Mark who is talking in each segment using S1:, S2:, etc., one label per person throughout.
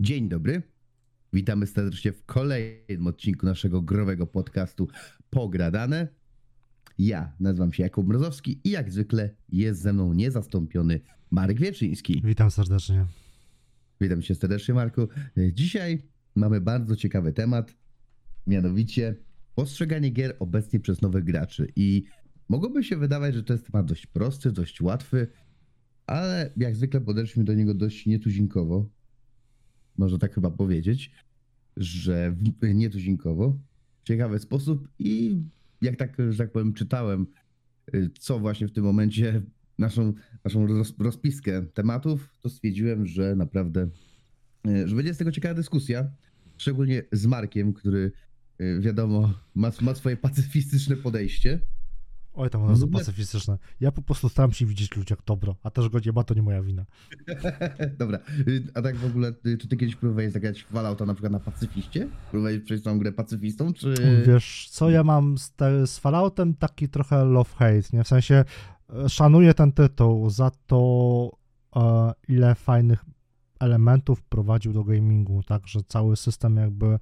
S1: Dzień dobry. Witamy serdecznie w kolejnym odcinku naszego growego podcastu Pogradane. Ja nazywam się Jakub Mrozowski i jak zwykle jest ze mną niezastąpiony Marek Wieczyński.
S2: Witam serdecznie.
S1: Witam cię serdecznie, Marku. Dzisiaj mamy bardzo ciekawy temat, mianowicie postrzeganie gier obecnie przez nowych graczy. I mogłoby się wydawać, że to jest temat dość prosty, dość łatwy, ale jak zwykle podeszliśmy do niego dość nietuzinkowo. Można tak chyba powiedzieć, że w- nietuzinkowo, w ciekawy sposób i jak tak, że tak powiem, czytałem, y, co właśnie w tym momencie naszą, naszą roz, rozpiskę tematów, to stwierdziłem, że naprawdę, y, że będzie z tego ciekawa dyskusja, szczególnie z Markiem, który y, wiadomo, ma, ma swoje pacyfistyczne podejście.
S2: Oj, tam ono jest
S1: W ogóle-
S2: pacyfistyczne. Ja po prostu staram się widzieć w ludziach dobro, a też go nie ma, to nie moja wina.
S1: Dobra, y, a tak w ogóle, y, czy ty kiedyś próbowałeś zagrać w Fallouta na przykład na pacyfiście? Próbowałeś przejść tą grę pacyfistą, czy...
S2: Wiesz, co ja mam z, te, z Falloutem? Taki trochę love-hate, nie? W sensie e, szanuję ten tytuł za to, e, ile fajnych elementów wprowadził do gamingu, tak, że cały system jakby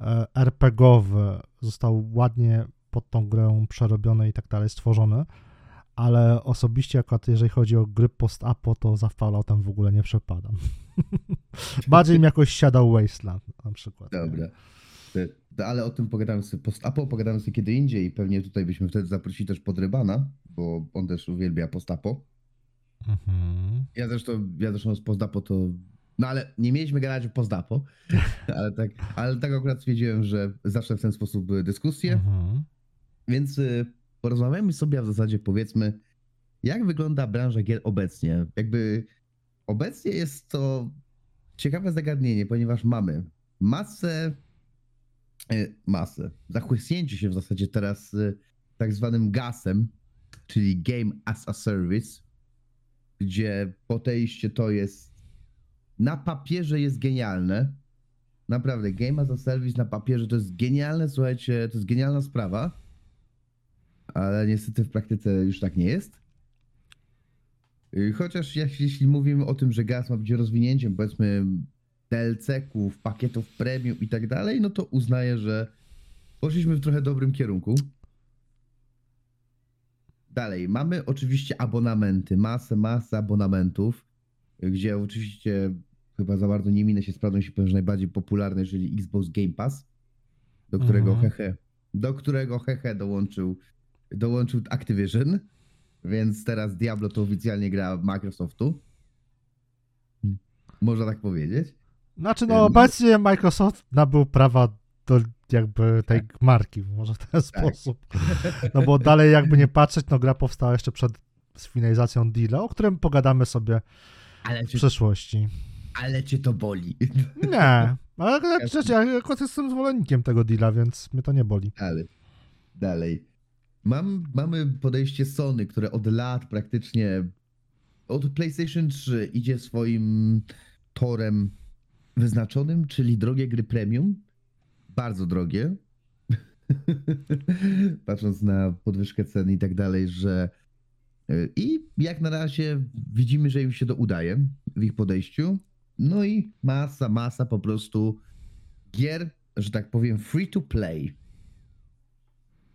S2: e, RPGowy został ładnie pod tą grę przerobiony i tak dalej, stworzony, ale osobiście akurat jeżeli chodzi o gry post-apo, to za Falloutem w ogóle nie przepadam. Bardziej mi jakoś siadał Wasteland na przykład.
S1: Dobra. Ale o tym pogadamy sobie post-apo, pogadamy sobie kiedy indziej i pewnie tutaj byśmy wtedy zaprosili też Podrybana, bo on też uwielbia post-apo.
S2: Mhm.
S1: Ja zresztą, ja zresztą z post-apo to... No ale nie mieliśmy gadać o post-apo, ale tak, ale tak akurat stwierdziłem, że zacznę w ten sposób y, dyskusję.
S2: Mhm.
S1: Więc y, porozmawiamy sobie, w zasadzie powiedzmy, jak wygląda branża gier obecnie. Jakby obecnie jest to ciekawe zagadnienie, ponieważ mamy masę, y, masę, zachłysnięcie się w zasadzie teraz y, tak zwanym gasem, czyli Game as a Service, gdzie podejście to jest na papierze jest genialne. Naprawdę, Game as a Service na papierze to jest genialne, słuchajcie, to jest genialna sprawa ale niestety w praktyce już tak nie jest. Y, Chociaż jeśli mówimy o tym, że gaz ma być rozwinięciem, powiedzmy, DLC-ków, pakietów premium i tak dalej, no to uznaję, że poszliśmy w trochę dobrym kierunku. Dalej, mamy oczywiście abonamenty, masę, masę abonamentów, y, gdzie oczywiście chyba za bardzo nie minę się sprawdzą się powiem, że najbardziej popularny, czyli Xbox Game Pass, do którego
S2: Mhm.
S1: hehe, do którego hehe dołączył dołączył Activision, więc teraz Diablo to oficjalnie gra Microsoftu. Można tak powiedzieć.
S2: Znaczy,
S1: No.
S2: no obecnie Microsoft nabył prawa do jakby tej marki, może w ten sposób. No bo dalej jakby nie patrzeć, no gra powstała jeszcze przed finalizacją deala, o którym pogadamy sobie
S1: Ale
S2: w
S1: cię,
S2: przyszłości.
S1: ale cię to boli.
S2: Nie, ale przecież ja akurat jestem zwolennikiem tego deala, więc mnie to nie boli.
S1: Dalej. Dalej. Mam, mamy podejście Sony, które od lat praktycznie od PlayStation 3 idzie swoim torem wyznaczonym, czyli drogie gry premium. Bardzo drogie. Patrząc na podwyżkę cen i tak dalej, że i jak na razie widzimy, że im się to udaje w ich podejściu. No i masa, masa po prostu gier, że tak powiem, free to play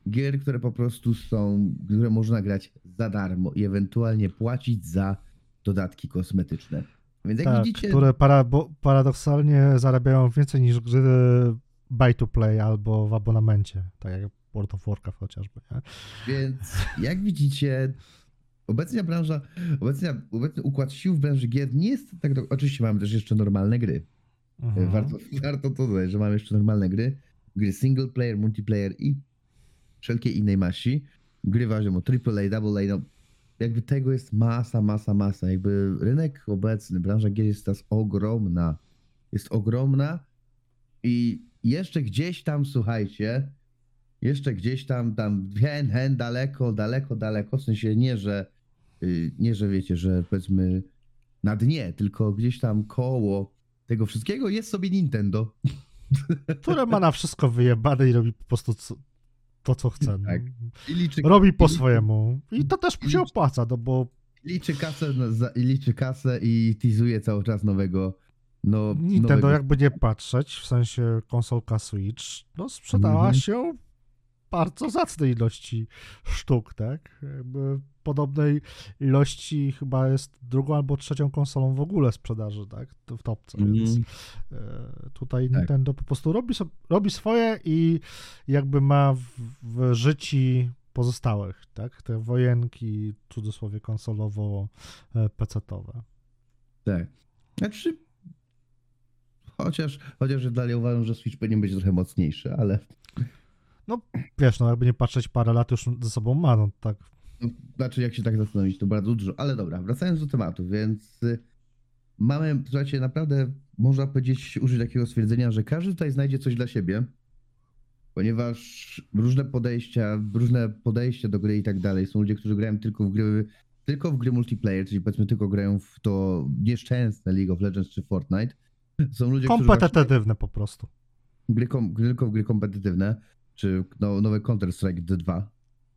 S1: gier, które po prostu są, które można grać za darmo i ewentualnie płacić za dodatki kosmetyczne. Więc jak
S2: Tak,
S1: widzicie,
S2: które para, paradoksalnie zarabiają więcej niż gry buy to play albo w abonamencie, tak jak World of Warcraft chociażby. Nie?
S1: więc jak widzicie, obecna branża, obecna, obecny układ sił w branży gier nie jest tak, do... oczywiście mamy też jeszcze normalne gry.
S2: Mhm.
S1: Warto, warto to dodać, że mamy jeszcze normalne gry, gry single player, multiplayer i wszelkiej innej maści. Gry ważą o AAA, AA, no jakby tego jest masa, masa, masa. Jakby rynek obecny, branża gier jest teraz ogromna. Jest ogromna i jeszcze gdzieś tam, słuchajcie, jeszcze gdzieś tam, tam, hen, hen, daleko, daleko, daleko, w sensie nie, że y, nie, że wiecie, że powiedzmy na dnie, tylko gdzieś tam koło tego wszystkiego jest sobie Nintendo.
S2: Które ma na wszystko wyjebane i robi po prostu to, co chce. no.
S1: Tak. I liczy,
S2: Robi po
S1: i-
S2: swojemu. I to też się opłaca, no bo
S1: Liczy kasę, liczy kasę i teasuje cały czas nowego No,
S2: Nintendo,
S1: nowego-
S2: jakby nie patrzeć, w sensie konsolka Switch, no sprzedała
S1: Mhm.
S2: się bardzo zacnej ilości sztuk, tak? Jakby podobnej ilości chyba jest drugą albo trzecią konsolą w ogóle sprzedaży, tak? W topce, więc
S1: Mhm.
S2: e, tutaj
S1: Tak.
S2: Nintendo po prostu robi, so, robi swoje i jakby ma w, w życi pozostałych, tak? Te wojenki, w cudzysłowie konsolowo-pecetowe.
S1: Tak. Znaczy. Chociaż, chociaż dalej uważam, że Switch powinien być trochę mocniejszy, ale
S2: Wiesz, no jakby nie patrzeć, parę lat już ze sobą ma, no tak
S1: no, znaczy jak się tak zastanowić, to bardzo dużo. Ale dobra, wracając do tematu, więc y, mamy, słuchajcie, naprawdę można powiedzieć, użyć takiego stwierdzenia, że każdy tutaj znajdzie coś dla siebie, ponieważ różne podejścia, różne podejścia do gry i tak dalej. Są ludzie, którzy grają tylko w gry, tylko w gry multiplayer, czyli powiedzmy tylko grają w to nieszczęsne League of Legends czy Fortnite. Są ludzie,
S2: kompetytywne po prostu.
S1: gry, kom, tylko w gry kompetytywne, czy no, nowe Counter-Strike D2,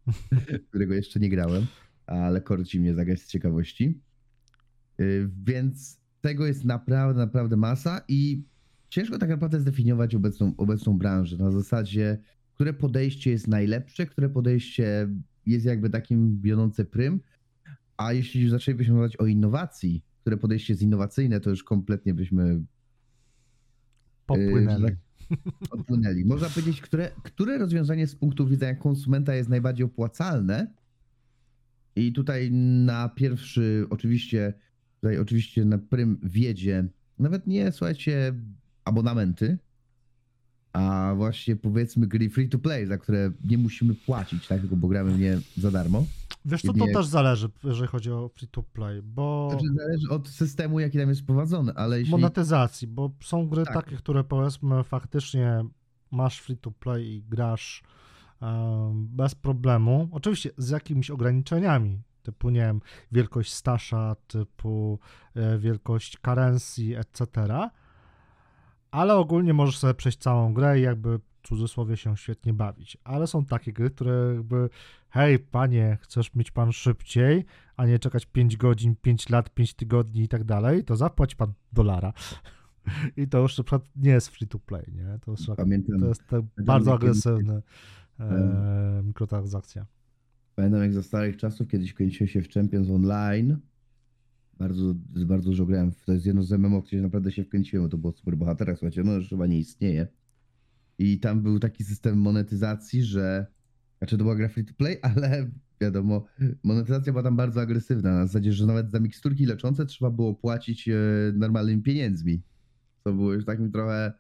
S1: którego jeszcze nie grałem, ale korci mnie zagrać z ciekawości. Yy, Więc tego jest naprawdę, naprawdę masa i ciężko tak naprawdę zdefiniować obecną, obecną branżę na zasadzie, które podejście jest najlepsze, które podejście jest jakby takim biorące prym, a jeśli już zaczęlibyśmy mówić o innowacji, które podejście jest innowacyjne, to już kompletnie byśmy
S2: Popłynęli.
S1: że odpłynęli. Można powiedzieć, które, które rozwiązanie z punktu widzenia konsumenta jest najbardziej opłacalne. I tutaj na pierwszy, oczywiście, tutaj oczywiście na prym wiedzie, nawet nie, słuchajcie, abonamenty, a właśnie powiedzmy gry free to play, za które nie musimy płacić, tak, tylko bo gramy nie za darmo.
S2: Wiesz co, to też zależy, jeżeli chodzi o free to play, bo
S1: Znaczy zależy od systemu, jaki tam jest wprowadzony, ale jeśli...
S2: monetyzacji, bo są gry
S1: Tak.
S2: takie, które powiedzmy faktycznie masz free to play i grasz bez problemu, oczywiście z jakimiś ograniczeniami, typu nie wiem, wielkość stasza, typu e, wielkość currency, etc., ale ogólnie możesz sobie przejść całą grę i jakby w cudzysłowie się świetnie bawić. Ale są takie gry, które jakby hej panie, chcesz mieć pan szybciej, a nie czekać 5 godzin, 5 lat, 5 tygodni i tak dalej, to zapłać pan dolara. I to już na przykład nie jest free to play, nie? To jest,
S1: Pamiętam,
S2: to jest te bardzo
S1: kiedyś-
S2: agresywny e, mikrotransakcja.
S1: Pamiętam jak za starych czasów, kiedyś kręciłem się w Champions Online. Bardzo, bardzo dużo grałem. To jest jedno z MMO, gdzie naprawdę się wkręciłem, to było super bohatera, słuchajcie, no już chyba nie istnieje. I tam był taki system monetyzacji, że. Znaczy to była gra free to play, ale wiadomo, monetyzacja była tam bardzo agresywna. Na zasadzie, że nawet za miksturki leczące trzeba było płacić e, normalnymi pieniędzmi. To było już takim trochę.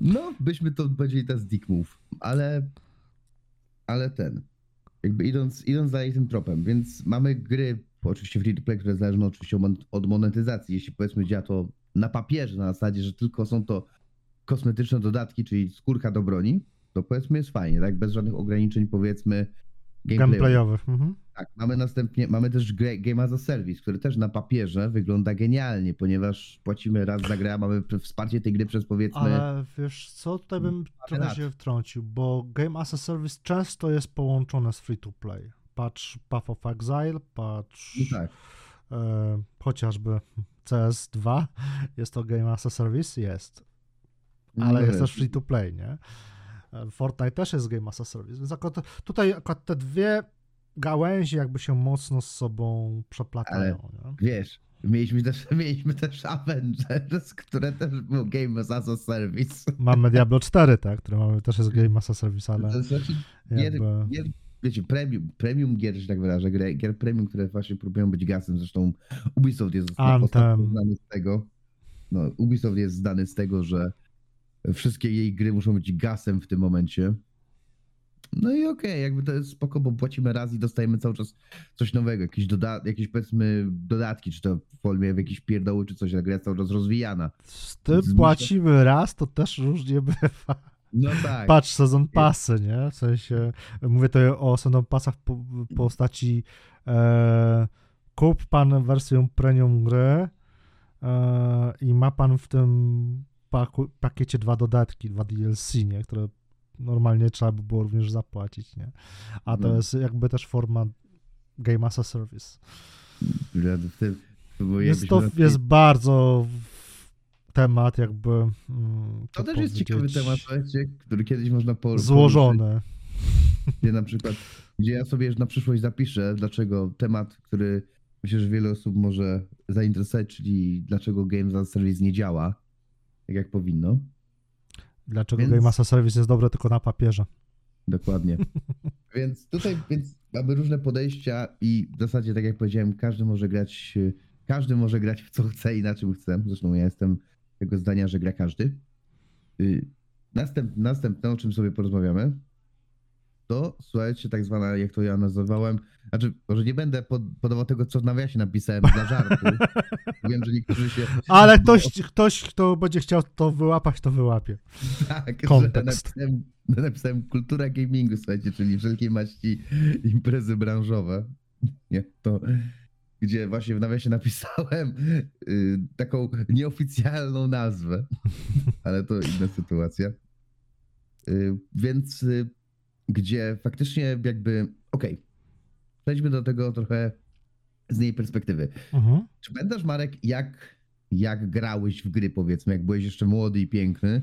S1: No, byśmy to powiedzieli teraz dick move, ale. Ale ten jakby idąc, idąc dalej tym tropem, więc mamy gry, oczywiście free to play, które zależą oczywiście od mon- od monetyzacji. Jeśli powiedzmy działa to na papierze, na zasadzie, że tylko są to kosmetyczne dodatki, czyli skórka do broni, to powiedzmy jest fajnie, tak? Bez żadnych ograniczeń powiedzmy gameplayowych.
S2: Gameplayowych. Mhm.
S1: Tak, mamy następnie, mamy też grę, Game as a Service, który też na papierze wygląda genialnie, ponieważ płacimy raz za grę, a mamy wsparcie tej gry przez powiedzmy...
S2: Ale wiesz co, tutaj bym trochę
S1: lat.
S2: się wtrącił, bo Game as a Service często jest połączone z free to play. Patrz Path of Exile, patrz
S1: No tak,
S2: e, chociażby CS2, jest to Game as a Service? Jest. ale
S1: No
S2: jest też free to play, nie? E, Fortnite też jest Game as a Service, więc akurat, tutaj akurat te dwie gałęzie jakby się mocno z sobą przeplatają, nie?
S1: Wiesz, mieliśmy też, mieliśmy też Avengers, które też był Game as a Service.
S2: Mamy Diablo 4, tak, które mamy też jest Game as a Service, ale
S1: To znaczy, gier,
S2: jakby...
S1: gier, wiecie, premium, premium gier, że tak wyrażę, gier, gier premium, które właśnie próbują być gasem, zresztą Ubisoft jest znany z tego, no, Ubisoft jest znany z tego, że wszystkie jej gry muszą być gasem w tym momencie. No i okej, jakby to jest spoko, bo płacimy raz i dostajemy cały czas coś nowego, jakieś, doda- jakieś powiedzmy dodatki, czy to w formie w jakiejś pierdoły, czy coś, a gra jest cały czas rozwijana.
S2: Z tym
S1: Zmyśla-
S2: płacimy raz, to też różnie bywa.
S1: No tak.
S2: Patrz, sezon pasy, nie? W sensie, mówię tutaj o sezon pasach po, w postaci e, kup pan wersję premium gry e, i ma pan w tym paku, pakiecie dwa dodatki, dwa DLC, nie? Które normalnie trzeba by było również zapłacić, nie? A to
S1: No.
S2: jest jakby też forma Game as a Service. Jest to jest bardzo temat jakby. mm,
S1: To też jest ciekawy temat, który kiedyś można po, poruszyć,
S2: Złożony.
S1: Gdzie na przykład, gdzie ja sobie na przyszłość zapiszę, dlaczego temat, który myślę, że wiele osób może zainteresować, czyli dlaczego Games as a Service nie działa tak jak powinno.
S2: Dlaczego
S1: Więc-
S2: Game as a Service jest dobre tylko na papierze?
S1: Dokładnie. więc tutaj więc mamy różne podejścia i w zasadzie, tak jak powiedziałem, każdy może grać, każdy może grać w co chce i na czym chce. Zresztą ja jestem tego zdania, że gra każdy. Y, Następ, następne, o czym sobie porozmawiamy, to słuchajcie, tak zwana, jak to ja nazywałem, znaczy, może nie będę pod, podawał tego, co w nawiasie napisałem dla żartu. Wiem, że niektórzy się...
S2: Ale ktoś, ktoś, kto będzie chciał to wyłapać, to wyłapie.
S1: Tak,
S2: Kontekst.
S1: napisałem, napisałem kultura gamingu, słuchajcie, czyli wszelkiej maści imprezy branżowe. Nie, to gdzie właśnie w nawiasie napisałem y, taką nieoficjalną nazwę, ale to inna sytuacja. Y, więc y, gdzie faktycznie jakby, okej, przejdźmy do tego trochę z niej perspektywy.
S2: Mhm.
S1: Czy pamiętasz, Marek, jak, jak grałeś w gry, powiedzmy, jak byłeś jeszcze młody i piękny,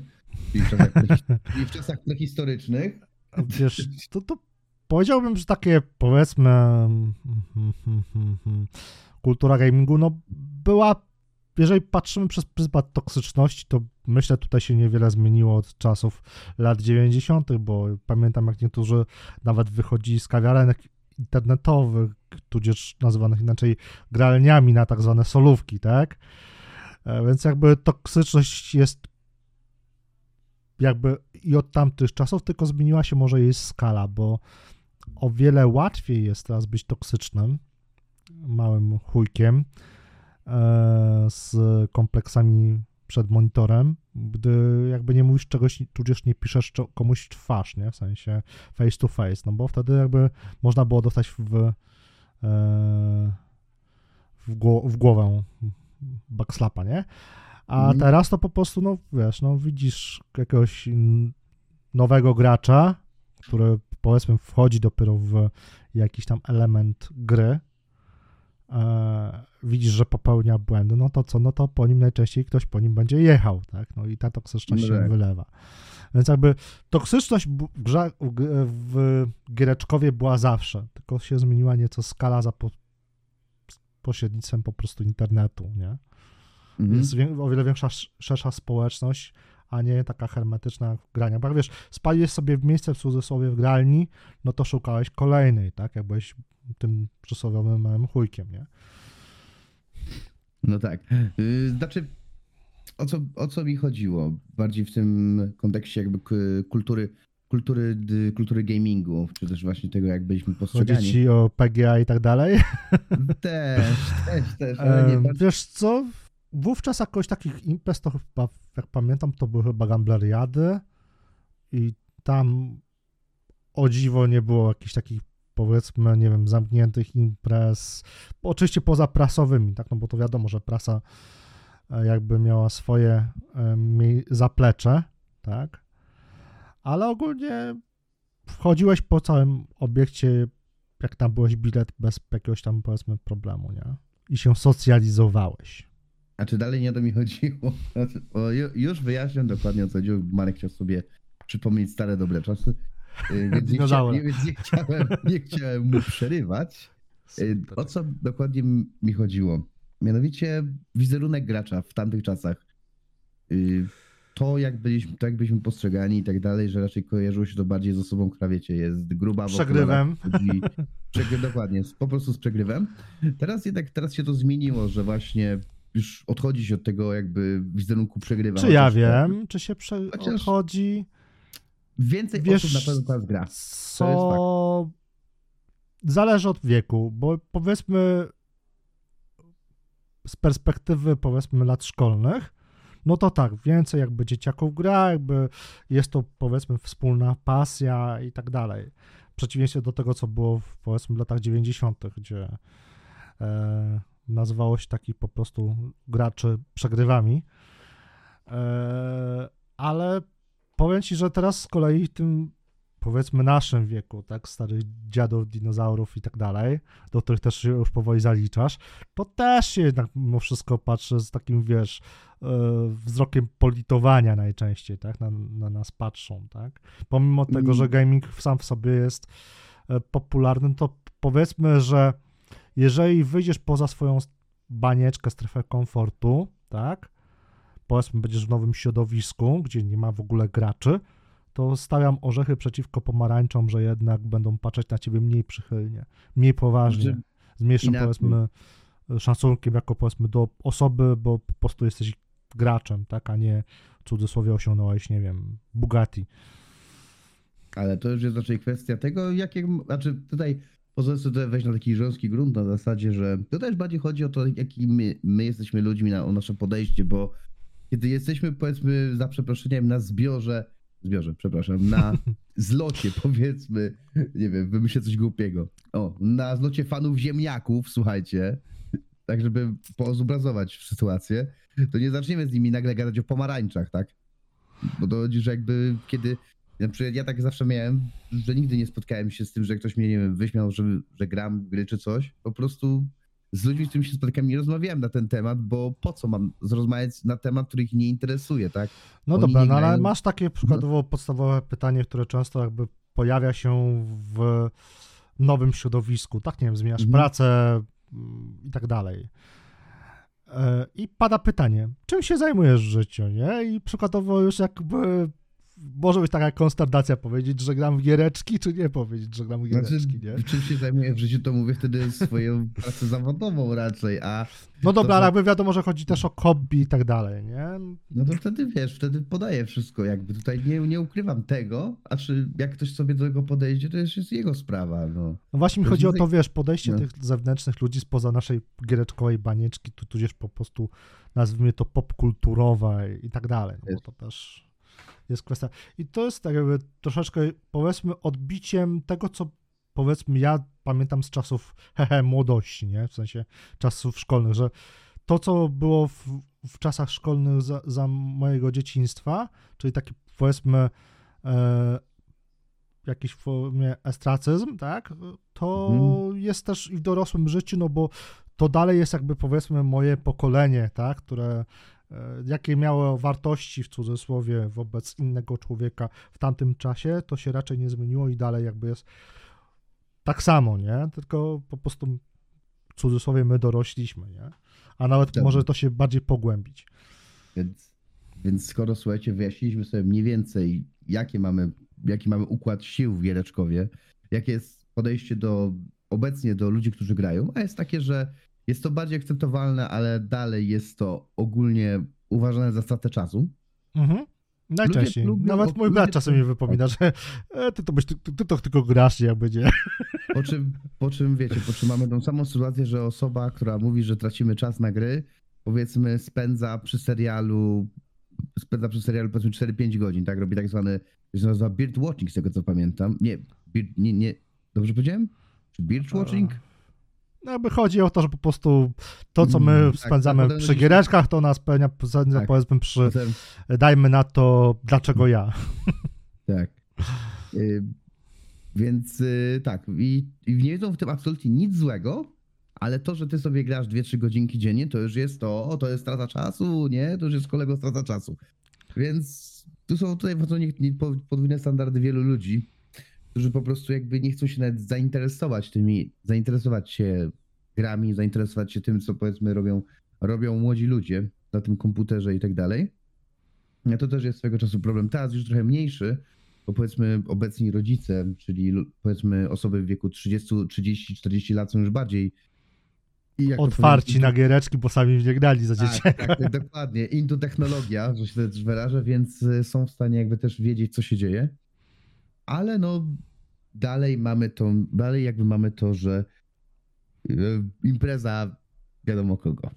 S1: czyli w czasach, czyli w czasach prehistorycznych?
S2: Wiesz, to, to powiedziałbym, że takie powiedzmy kultura gamingu, no była, jeżeli patrzymy przez pryzmat toksyczności, to myślę tutaj się niewiele zmieniło od czasów lat 90., bo pamiętam jak niektórzy nawet wychodzili z kawiarenek internetowych, tudzież nazywanych inaczej gralniami na tak zwane solówki, tak? E, Więc jakby toksyczność jest jakby i od tamtych czasów, tylko zmieniła się może jej skala, bo o wiele łatwiej jest teraz być toksycznym, małym chujkiem, e, z kompleksami przed monitorem, gdy jakby nie mówisz czegoś, tudzież nie piszesz komuś w twarz, nie? W sensie face to face, no bo wtedy jakby można było dostać w, e, w, w głowę backslapa, nie? A
S1: Mhm.
S2: teraz to po prostu, no wiesz, no widzisz jakiegoś mm, nowego gracza, który powiedzmy wchodzi dopiero w jakiś tam element gry, e, widzisz, że popełnia błędy, no to co, no to po nim najczęściej ktoś po nim będzie jechał, tak, no i ta toksyczność
S1: No
S2: się
S1: tak.
S2: wylewa. Więc jakby toksyczność w, grze, w, giereczkowie była zawsze, tylko się zmieniła nieco skala za po, pośrednictwem po prostu internetu, nie?
S1: Mhm.
S2: Jest o wiele większa, sz- szersza społeczność, a nie taka hermetyczna grania. Bo wiesz, spaliłeś sobie w miejsce w cudzysłowie w gralni, no to szukałeś kolejnej, tak? Jak byłeś tym przysłowiowym małym chujkiem, nie?
S1: No tak. Y, Znaczy, o co, o co mi chodziło? Bardziej w tym kontekście jakby kultury, kultury, kultury gamingu, czy też właśnie tego, jak byliśmy
S2: Chodzi
S1: postrzegani.
S2: ci o PGA i tak dalej.
S1: Też, też, też, ale nie
S2: Wiesz co? Wówczas jakoś takich imprez to chyba, jak pamiętam, to były chyba gambleriady i tam o dziwo nie było jakichś takich powiedzmy, nie wiem, zamkniętych imprez, oczywiście poza prasowymi, tak, no bo to wiadomo, że prasa e, jakby miała swoje e, zaplecze, tak, ale ogólnie wchodziłeś po całym obiekcie, jak tam byłeś bilet, bez jakiegoś tam powiedzmy problemu, nie? I się socjalizowałeś.
S1: A czy dalej nie o to mi chodziło? O, ju- już wyjaśniam dokładnie o co chodziło. Marek chciał sobie przypomnieć stare dobre czasy. y, Więc nie, chcia, nie, nie, chciałem, nie chciałem mu przerywać. Y, O co dokładnie mi chodziło? Mianowicie wizerunek gracza w tamtych czasach. Y, To jak byliśmy, to jak byliśmy postrzegani i tak dalej, że raczej kojarzyło się to bardziej z osobą, która wiecie, jest gruba.
S2: Przegrywem.
S1: chodzi- Przegry, dokładnie, po prostu z przegrywem. Teraz jednak, teraz się to zmieniło, że właśnie już odchodzi się od tego jakby wizerunku przegrywa.
S2: Czy ja
S1: to-
S2: wiem, czy się prze... Odchodzi?
S1: Więcej
S2: Wiesz,
S1: osób na pewno teraz gra.
S2: Co zależy od wieku, bo powiedzmy z perspektywy powiedzmy lat szkolnych, no to tak, więcej jakby dzieciaków gra, jakby jest to powiedzmy wspólna pasja i tak dalej. W przeciwieństwie do tego, co było w, powiedzmy w latach 90., gdzie e, nazywało się takich po prostu graczy przegrywami. E, ale powiem ci, że teraz z kolei tym powiedzmy naszym wieku, tak, starych dziadów, dinozaurów i tak dalej, do których też się już powoli zaliczasz, to też się jednak mimo wszystko patrzy z takim, wiesz, e, wzrokiem politowania najczęściej, tak, na, na nas patrzą, tak. Pomimo tego, że gaming sam w sobie jest e, popularny, to powiedzmy, że jeżeli wyjdziesz poza swoją banieczkę, strefę komfortu, tak, powiedzmy będziesz w nowym środowisku, gdzie nie ma w ogóle graczy, to stawiam orzechy przeciwko pomarańczom, że jednak będą patrzeć na ciebie mniej przychylnie, mniej poważnie,
S1: Znaczy,
S2: z mniejszym powiedzmy szacunkiem jako powiedzmy do osoby, bo po prostu jesteś graczem, tak, a nie w cudzysłowie osiągnąłeś, nie wiem, Bugatti.
S1: Ale to już jest raczej kwestia tego, jakie, znaczy tutaj pozwolę sobie tutaj wejść na taki żoński grunt na zasadzie, że to też bardziej chodzi o to, jaki my, my jesteśmy ludźmi, na, o nasze podejście, bo kiedy jesteśmy powiedzmy za przeproszeniem na zbiorze, zbiorze, przepraszam, na zlocie powiedzmy, nie wiem, wymyślę coś głupiego, o, na zlocie fanów ziemniaków, słuchajcie, tak żeby pozobrazować sytuację, to nie zaczniemy z nimi nagle gadać o pomarańczach, tak? Bo to chodzi, że jakby kiedy ja tak zawsze miałem, że nigdy nie spotkałem się z tym, że ktoś mnie, nie wiem, wyśmiał, że, że gram w gry czy coś. Po prostu z ludźmi, z którymi się spotykałem, nie rozmawiałem na ten temat, bo po co mam rozmawiać na temat, który ich nie interesuje, tak?
S2: No
S1: Oni
S2: dobra, no ale
S1: grają.
S2: masz takie przykładowo podstawowe pytanie, które często jakby pojawia się w nowym środowisku, tak, nie wiem, zmieniasz
S1: Mhm.
S2: pracę mm, i tak dalej. E, I pada pytanie, czym się zajmujesz w życiu, nie? I przykładowo już jakby może być taka konsternacja powiedzieć, że gram w giereczki, czy nie powiedzieć, że gram w
S1: Znaczy,
S2: giereczki, nie?
S1: czym się zajmuję w życiu, to mówię wtedy swoją pracę zawodową raczej, a
S2: No dobra,
S1: to-
S2: ale jakby wiadomo, że chodzi też o hobby i tak dalej, nie?
S1: no to wtedy wiesz, wtedy podaję wszystko, jakby tutaj nie, nie ukrywam tego, a czy jak ktoś sobie do tego podejdzie, to już jest jego sprawa, no.
S2: No właśnie mi
S1: To
S2: chodzi o
S1: jest-
S2: to, wiesz, podejście
S1: no.
S2: tych zewnętrznych ludzi spoza naszej giereczkowej banieczki, tu tudzież po prostu nazwijmy to popkulturowe i tak dalej, no bo
S1: Jest.
S2: to też jest kwestia. I to jest tak jakby troszeczkę, powiedzmy, odbiciem tego, co powiedzmy ja pamiętam z czasów hehe, młodości, nie? W sensie czasów szkolnych, że to, co było w, w czasach szkolnych za, za mojego dzieciństwa, czyli taki powiedzmy e, jakiś w formie estracyzm, tak, to
S1: Mhm.
S2: jest też i w dorosłym życiu, no bo to dalej jest jakby powiedzmy moje pokolenie, tak, które jakie miało wartości w cudzysłowie wobec innego człowieka w tamtym czasie, to się raczej nie zmieniło i dalej jakby jest tak samo, nie? Tylko po prostu w cudzysłowie my dorośliśmy, nie? A nawet może to się bardziej pogłębić.
S1: Więc, więc skoro, słuchajcie, wyjaśniliśmy sobie mniej więcej, jakie mamy, jaki mamy układ sił w Giereczkowie, jakie jest podejście do obecnie do ludzi, którzy grają, a jest takie, że jest to bardziej akceptowalne, ale dalej jest to ogólnie uważane za stratę czasu.
S2: Mhm. Najczęściej.
S1: lubią-
S2: Nawet mój brat czasem mi wypomina, że e, ty, to byś, ty, ty to tylko grasz, jakby nie.
S1: Po czym, po czym wiecie, po czym mamy tą samą sytuację, że osoba, która mówi, że tracimy czas na gry, powiedzmy spędza przy serialu, spędza przy serialu powiedzmy 4-5 godzin, tak? Robi tak zwany, to się nazywa beard watching, z tego co pamiętam. Nie, beard, nie, nie, dobrze powiedziałem? Czy beard watching?
S2: No jakby chodzi o to, że po prostu to, co my
S1: Mm, tak,
S2: spędzamy
S1: tak,
S2: przy
S1: gdzieś-
S2: giereczkach, to nas spełnia, spędza,
S1: Tak.
S2: powiedzmy przy,
S1: Potem,
S2: dajmy na to, dlaczego ja.
S1: tak. Y, więc y, tak, i, i nie widzą w tym absolutnie nic złego, ale to, że ty sobie grasz 2-3 godzinki dziennie, to już jest to, to jest strata czasu, nie? To już jest kolego strata czasu. Więc tu są tutaj podwójne standardy wielu ludzi, którzy po prostu jakby nie chcą się nawet zainteresować tymi, zainteresować się grami, zainteresować się tym, co powiedzmy robią, robią młodzi ludzie na tym komputerze i tak dalej. A to też jest swego czasu problem. Teraz już trochę mniejszy, bo powiedzmy obecni rodzice, czyli powiedzmy osoby w wieku 30, 30, 40 lat są już bardziej
S2: Otwarci
S1: powiedzieć,
S2: na giereczki, bo sami nie grali za dzieci.
S1: tak, tak, dokładnie. Into technologia, że się też wyrażę, więc y, są w stanie jakby też wiedzieć, co się dzieje. Ale no, dalej mamy to, dalej jakby mamy to, że y, impreza wiadomo kogo.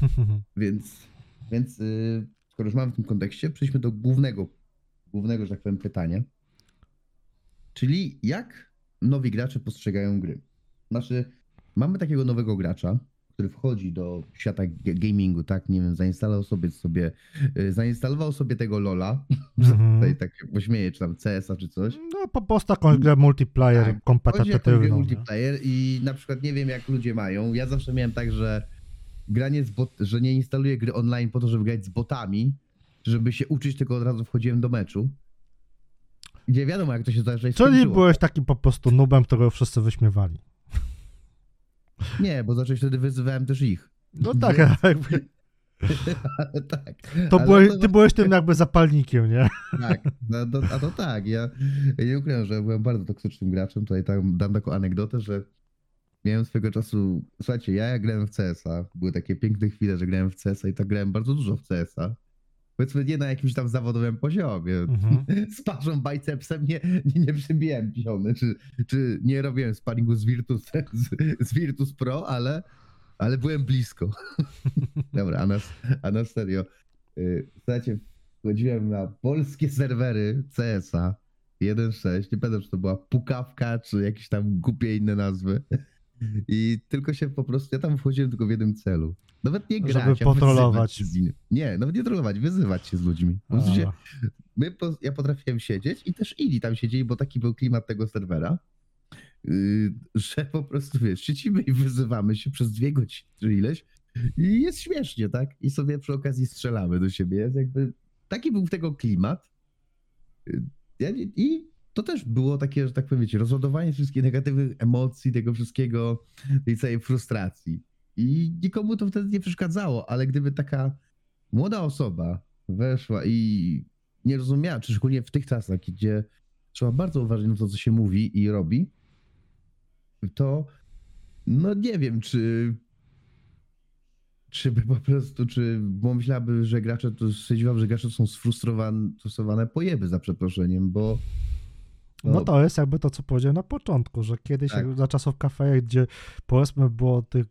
S1: Więc, więc y, skoro już mamy w tym kontekście, przejdźmy do głównego, głównego, że tak powiem, pytania. Czyli jak nowi gracze postrzegają gry? Znaczy, mamy takiego nowego gracza, który wchodzi do świata gamingu, tak, nie wiem, zainstalował sobie sobie, y, zainstalował sobie tego Lola,
S2: Mhm.
S1: tutaj tak się pośmieje, czy tam CS-a, czy coś.
S2: No po prostu jakąś grę multiplayer
S1: Tak, Chodzi o jakąś grę
S2: kompetytywną. nie?
S1: multiplayer i na przykład nie wiem, jak ludzie mają. Ja zawsze miałem tak, że granie z bot, że nie instaluję gry online po to, żeby grać z botami, żeby się uczyć, tylko od razu wchodziłem do meczu. Gdzie wiadomo, jak to się zazwyczaj
S2: Czyli
S1: skończyło.
S2: byłeś takim po prostu nubem, którego wszyscy wyśmiewali.
S1: Nie, bo zacząć wtedy wyzywałem też ich.
S2: No tak,
S1: Więc-
S2: jakby,
S1: Ale tak.
S2: to byłeś, ty byłeś tym jakby zapalnikiem, nie?
S1: Tak, no, a to tak. Ja, ja nie ukrywam, że byłem bardzo toksycznym graczem. Tutaj tam dam taką anegdotę, że miałem swego czasu. Słuchajcie, ja jak grałem w CS-a, były takie piękne chwile, że grałem w CS-a i tak grałem bardzo dużo w CS-a. Powiedzmy nie na jakimś tam zawodowym poziomie.
S2: Mhm.
S1: Z parzą bicepsem nie, nie, nie przybijałem piony, czy, czy nie robiłem sparingu z Virtus, z, z Virtus Pro, ale, ale byłem blisko. Dobra, a na, a na serio. Yy, Słuchajcie, wchodziłem na polskie serwery CS-a 1.6, nie pamiętam, czy to była pukawka, czy jakieś tam głupie inne nazwy. I tylko się po prostu, ja tam wchodziłem tylko w jednym celu. Nawet nie
S2: Żeby
S1: grać, wyzywać
S2: potrolować.
S1: Nie, nawet nie trollować, wyzywać się z ludźmi. Po prostu się, my, po, ja potrafiłem siedzieć i też inni tam siedzieli, bo taki był klimat tego serwera, yy, że po prostu wiesz, siedzimy i wyzywamy się przez dwie godziny czy ileś i jest śmiesznie, tak? I sobie przy okazji strzelamy do siebie. Jest jakby taki był tego klimat. Yy, Ja, I to też było takie, że tak powiem, wiecie, rozładowanie wszystkich negatywnych emocji, tego wszystkiego, tej całej frustracji. I nikomu to wtedy nie przeszkadzało, ale gdyby taka młoda osoba weszła i nie rozumiała, czy szczególnie w tych czasach, gdzie trzeba bardzo uważać na to, co się mówi i robi, to no nie wiem, czy czy by po prostu, czy bo myślałaby, że gracze to stwierdziłam, że gracze są sfrustrowane pojeby za przeproszeniem, bo
S2: No to jest jakby to, co powiedziałem na początku, że kiedyś
S1: Tak.
S2: za czasów kafe, gdzie powiedzmy było tych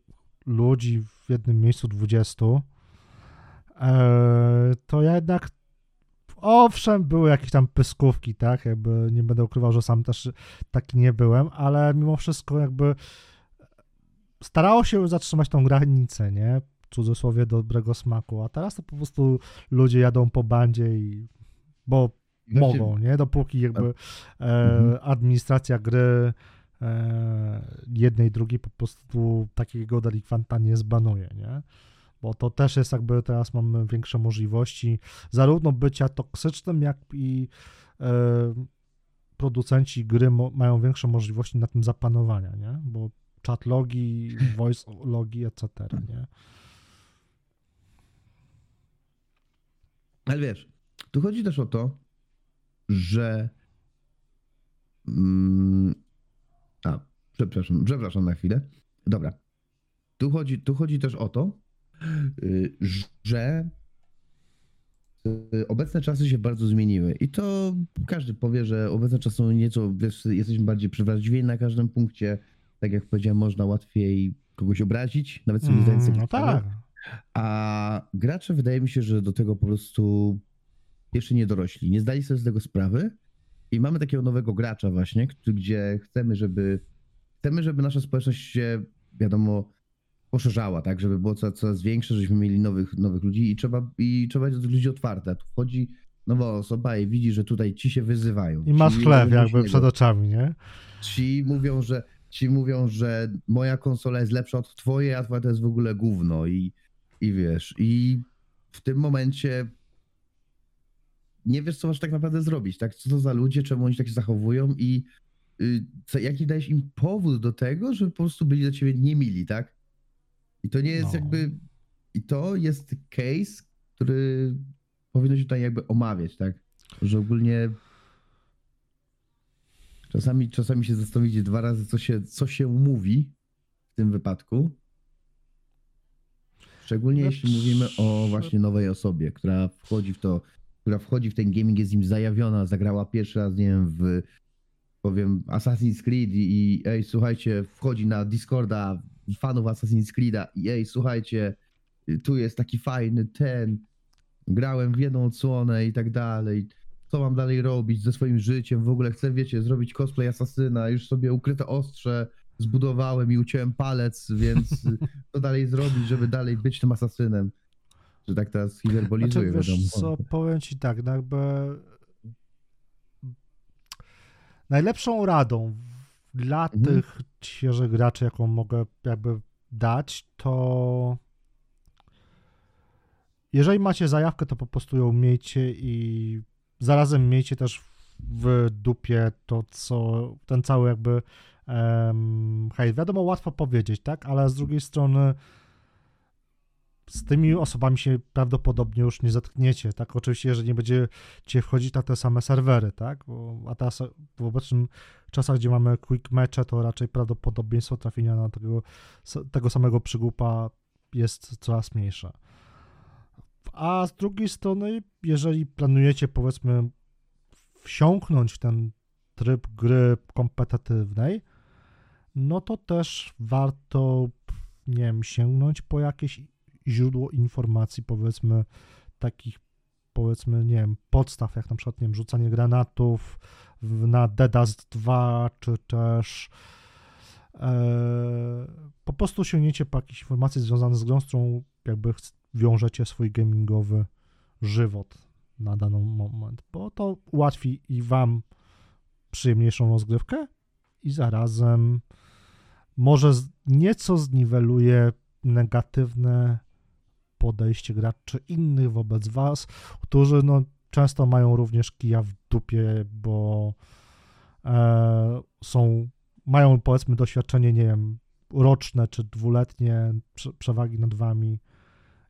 S2: ludzi w jednym miejscu 20, e, to jednak owszem, były jakieś tam pyskówki, tak, jakby nie będę ukrywał, że sam też taki nie byłem, ale mimo wszystko jakby starało się zatrzymać tą granicę, nie, w cudzysłowie dobrego smaku, a teraz to po prostu ludzie jadą po bandzie i bo mogą, nie? Dopóki jakby e,
S1: Mhm.
S2: administracja gry e, jednej, drugiej po prostu takiego delikwanta nie zbanuje, nie? Bo to też jest jakby teraz mamy większe możliwości zarówno bycia toksycznym, jak i e, producenci gry mo- mają większe możliwości na tym zapanowania, nie? Bo chat logi, voice logi, etc., nie?
S1: Ale wiesz, tu chodzi też o to, że. Mm, a, przepraszam, przepraszam na chwilę. Dobra. Tu chodzi, tu chodzi też o to, y, że y, obecne czasy się bardzo zmieniły. I to każdy powie, że obecne czasy są nieco, wiesz, jesteśmy bardziej przewrażliwieni na każdym punkcie. Tak jak powiedziałem, można łatwiej kogoś obrazić, nawet sobie zdając
S2: Mm,
S1: sobie
S2: no tak.
S1: A gracze wydaje mi się, że do tego po prostu jeszcze nie dorośli. Nie zdali sobie z tego sprawy. I mamy takiego nowego gracza właśnie, gdzie chcemy, żeby chcemy, żeby nasza społeczność się, wiadomo, poszerzała, tak, żeby było coraz, coraz większe, żebyśmy mieli nowych, nowych ludzi i trzeba, i trzeba być do ludzi otwarte. A tu wchodzi nowa osoba i widzi, że tutaj ci się wyzywają.
S2: I masz chleb jakby przed oczami, nie?
S1: Ci mówią, że ci mówią, że moja konsola jest lepsza od twojej, a twoja to jest w ogóle gówno i, i wiesz, i w tym momencie nie wiesz, co masz tak naprawdę zrobić, tak? Co to za ludzie, czemu oni tak się zachowują i y, co, jaki dajesz im powód do tego, żeby po prostu byli do ciebie niemili, tak? I to nie jest
S2: No.
S1: jakby, i to jest case, który powinno się tutaj jakby omawiać, tak? Że ogólnie czasami, czasami się zastanowić dwa razy, co się, co się mówi w tym wypadku. Szczególnie
S2: No,
S1: jeśli mówimy o właśnie nowej osobie, która wchodzi w to, która wchodzi w ten gaming, jest nim zajawiona, zagrała pierwszy raz, nie wiem, w powiem Assassin's Creed i, i ej, słuchajcie, wchodzi na Discorda fanów Assassin's Creed'a i ej, słuchajcie, tu jest taki fajny ten, grałem w jedną odsłonę i tak dalej, co mam dalej robić ze swoim życiem, w ogóle chcę, wiecie, zrobić cosplay asasyna, już sobie ukryte ostrze zbudowałem i uciąłem palec, więc co dalej zrobić, żeby dalej być tym asasynem? Że tak teraz hiperbolizuję,
S2: Znaczy, wiesz co, powiem ci tak, no jakby najlepszą radą dla
S1: Mhm.
S2: tych świeżych graczy, jaką mogę jakby dać, to jeżeli macie zajawkę, to po prostu ją miejcie i zarazem miejcie też w dupie to, co ten cały jakby um, hejt. Wiadomo, łatwo powiedzieć, tak, ale z drugiej strony z tymi osobami się prawdopodobnie już nie zetkniecie, tak? Oczywiście, jeżeli nie będziecie wchodzić na te same serwery, tak? Bo, a teraz w obecnym czasach, gdzie mamy quick mecze, to raczej prawdopodobieństwo trafienia na tego, tego samego przygłupa jest coraz mniejsze. A z drugiej strony, jeżeli planujecie, powiedzmy, wsiąknąć w ten tryb gry kompetytywnej, no to też warto, nie wiem, sięgnąć po jakieś źródło informacji, powiedzmy, takich, powiedzmy, nie wiem, podstaw, jak na przykład, nie wiem, rzucanie granatów na Dedast 2, czy też e, po prostu sięgniecie po jakieś informacje związane z grą, z którą jakby wiążecie swój gamingowy żywot na dany moment, bo to ułatwi i wam przyjemniejszą rozgrywkę i zarazem może nieco zniweluje negatywne podejście graczy innych wobec was, którzy no, często mają również kija w dupie, bo e, są, mają powiedzmy doświadczenie, nie wiem, roczne czy dwuletnie prze, przewagi nad wami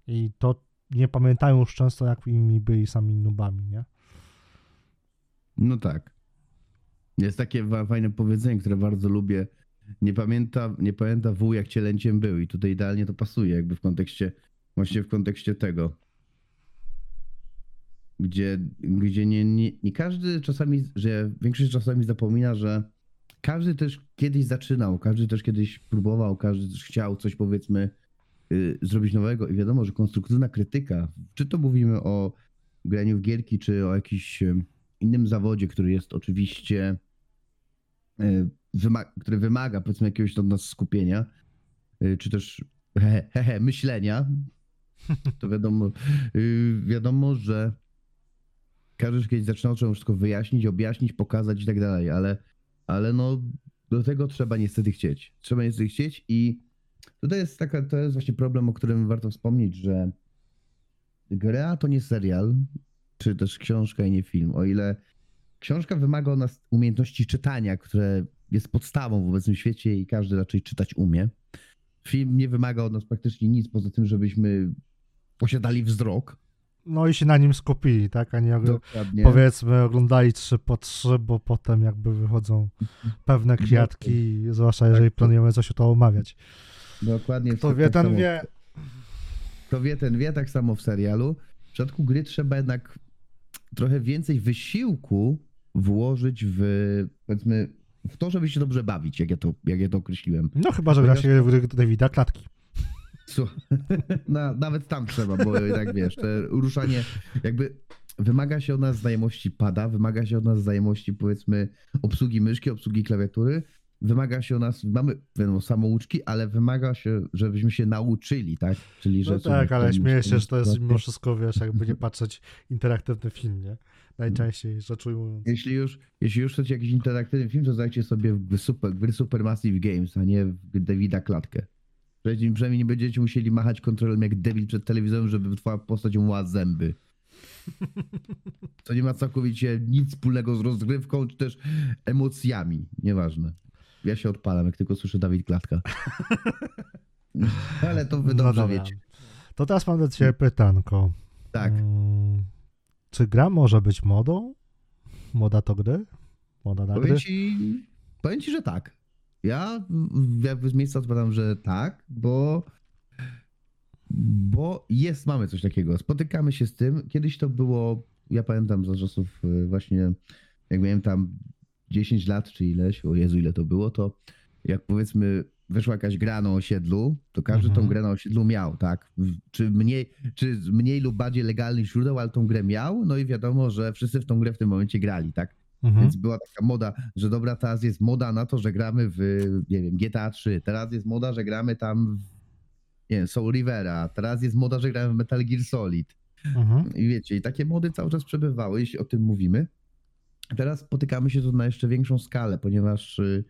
S2: i to nie pamiętają już często, jak inni byli sami nubami, nie?
S1: No tak. Jest takie fajne powiedzenie, które bardzo lubię. Nie pamięta, nie pamięta wół, jak cielęciem był. I tutaj idealnie to pasuje, jakby w kontekście, właśnie w kontekście tego. Gdzie, gdzie nie, nie, nie każdy czasami, że większość czasami zapomina, że każdy też kiedyś zaczynał, każdy też kiedyś próbował, każdy też chciał coś powiedzmy y, zrobić nowego i wiadomo, że konstruktywna krytyka, czy to mówimy o graniu w gierki, czy o jakimś y, innym zawodzie, który jest oczywiście, y, wyma który wymaga powiedzmy jakiegoś od nas skupienia, y, czy też he, he, he, myślenia, to wiadomo, y, wiadomo, że każdy kiedyś zaczynał trzeba wszystko wyjaśnić, objaśnić, pokazać i tak dalej, ale, ale no do tego trzeba niestety chcieć. Trzeba niestety chcieć i tutaj jest taka, to jest właśnie problem, o którym warto wspomnieć, że gra to nie serial, czy też książka i nie film. O ile książka wymaga od nas umiejętności czytania, które jest podstawą w obecnym świecie i każdy raczej czytać umie. Film nie wymaga od nas praktycznie nic poza tym, żebyśmy posiadali wzrok.
S2: No i się na nim skupili, tak? A nie
S1: Dokładnie.
S2: powiedzmy oglądali 3 po 3, bo potem jakby wychodzą pewne kwiatki, zwłaszcza jeżeli
S1: Tak.
S2: planujemy coś o to omawiać.
S1: Dokładnie.
S2: Kto wie,
S1: tak
S2: ten wie.
S1: Kto wie, ten wie, tak samo w serialu. W przypadku gry trzeba jednak trochę więcej wysiłku włożyć w, powiedzmy, w to, żeby się dobrze bawić, jak ja to, jak ja to określiłem.
S2: No chyba, że gra się w Davida Klatki.
S1: Na, nawet tam trzeba, bo tak wiesz, te ruszanie jakby wymaga się od nas znajomości pada, wymaga się od nas znajomości powiedzmy obsługi myszki, obsługi klawiatury, wymaga się od nas, mamy wiadomo, samouczki, ale wymaga się, żebyśmy się nauczyli, tak? Czyli, że
S2: No tak, ale
S1: w
S2: śmieję się, że to jest mimo wszystko, wiesz, jakby nie patrzeć interaktywny film, nie? Najczęściej rzecz ujmując.
S1: Jeśli już, jeśli już chcecie jakiś interaktywny film, to dajcie sobie w super, gry Supermassive Games, a nie w Davida Klatkę. Przynajmniej przynajmniej nie będziecie musieli machać kontrolem jak debil przed telewizorem, żeby twoja postać myła zęby. To nie ma całkowicie nic wspólnego z rozgrywką, czy też emocjami. Nieważne. Ja się odpalam, jak tylko słyszę Dawid Klatka. Ale to wy
S2: No
S1: dobrze
S2: dobra.
S1: wiecie.
S2: To teraz mam do ciebie pytanko.
S1: Tak.
S2: Mm, Czy gra może być modą? Moda to gry? Moda na gry?
S1: Powiem ci, powiem ci, że tak. Ja jakby z miejsca odpowiadam, że tak, bo bo jest, mamy coś takiego. Spotykamy się z tym. Kiedyś to było, ja pamiętam za czasów y, właśnie, jak miałem tam 10 lat czy ileś, o Jezu, ile to było, to jak powiedzmy weszła jakaś gra na osiedlu, to każdy
S2: Mhm.
S1: tą grę na osiedlu miał, tak? Czy mniej, czy mniej lub bardziej legalnych źródeł, ale tą grę miał, no i wiadomo, że wszyscy w tą grę w tym momencie grali, tak?
S2: Mhm.
S1: Więc była taka moda, że dobra, teraz jest moda na to, że gramy w, nie wiem, GTA 3, teraz jest moda, że gramy tam w, nie wiem, Soul Rivera, teraz jest moda, że gramy w Metal Gear Solid.
S2: Mhm.
S1: I wiecie, i takie mody cały czas przebywały, jeśli o tym mówimy. Teraz spotykamy się tu na jeszcze większą skalę, ponieważ y,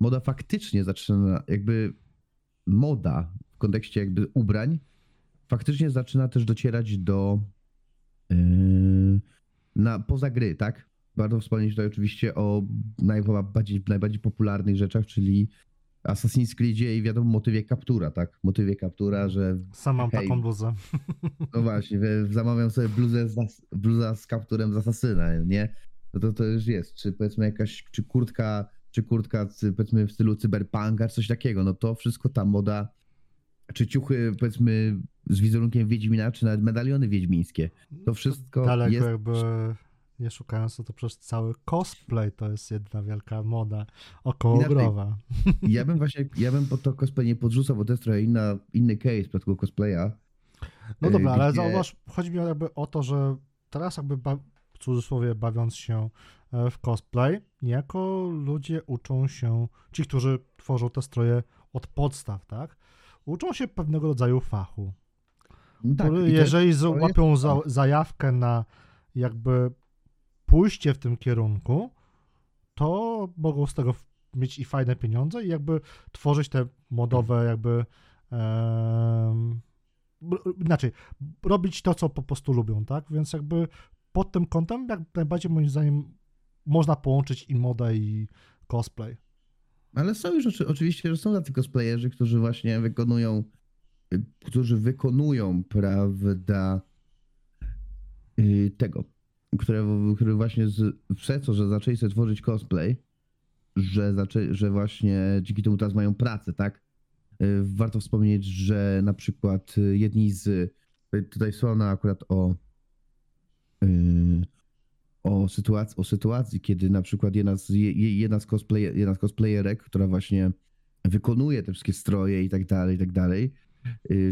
S1: moda faktycznie zaczyna, jakby moda w kontekście jakby ubrań, faktycznie zaczyna też docierać do yy, na, poza gry, tak? Warto wspomnieć tutaj oczywiście o najbardziej, najbardziej popularnych rzeczach, czyli Assassin's Creedzie i wiadomo motywie kaptura, tak? Motywie kaptura, że
S2: Sam mam
S1: Hej.
S2: taką bluzę.
S1: no właśnie, zamawiam sobie bluzę z, bluza z kapturem z Asasyna, nie? No to to już jest. Czy powiedzmy jakaś, czy kurtka, czy kurtka powiedzmy w stylu cyberpunka, czy coś takiego. No to wszystko ta moda, czy ciuchy powiedzmy z wizerunkiem Wiedźmina, czy nawet medaliony wiedźmińskie. To wszystko
S2: Daleko
S1: jest...
S2: jakby nie szukając, to, to przecież cały cosplay to jest jedna wielka moda okołogrowa.
S1: Ja bym właśnie, ja bym pod to cosplay nie podrzucał, bo to jest trochę inna, inny case w przypadku cosplaya.
S2: No dobra, ale
S1: gdzie-
S2: zauważ, chodzi mi jakby o to, że teraz jakby ba- w cudzysłowie bawiąc się e, w cosplay, niejako ludzie uczą się, ci, którzy tworzą te stroje od podstaw, tak? Uczą się pewnego rodzaju fachu.
S1: No tak,
S2: który jeżeli
S1: jest-
S2: złapią za, zajawkę na jakby pójście w tym kierunku, to mogą z tego mieć i fajne pieniądze i jakby tworzyć te modowe jakby b- inaczej, robić to, co po prostu lubią, tak? Więc jakby pod tym kątem jak najbardziej moim zdaniem można połączyć i modę i cosplay.
S1: Ale są już oczy- oczywiście, że są tacy cosplayerzy, którzy właśnie wykonują, którzy wykonują, prawda, y, tego, które, który właśnie z, przez to, że zaczęli sobie tworzyć cosplay, że, zaczę, że właśnie dzięki temu teraz mają pracę, tak? Y, Warto wspomnieć, że na przykład y, jedni z, tutaj słona akurat o o sytuacji, o sytuacji, kiedy na przykład jedna z, je- je- jedna z, cosplay, jedna z cosplayerek, która właśnie wykonuje te wszystkie stroje i tak dalej, i tak dalej,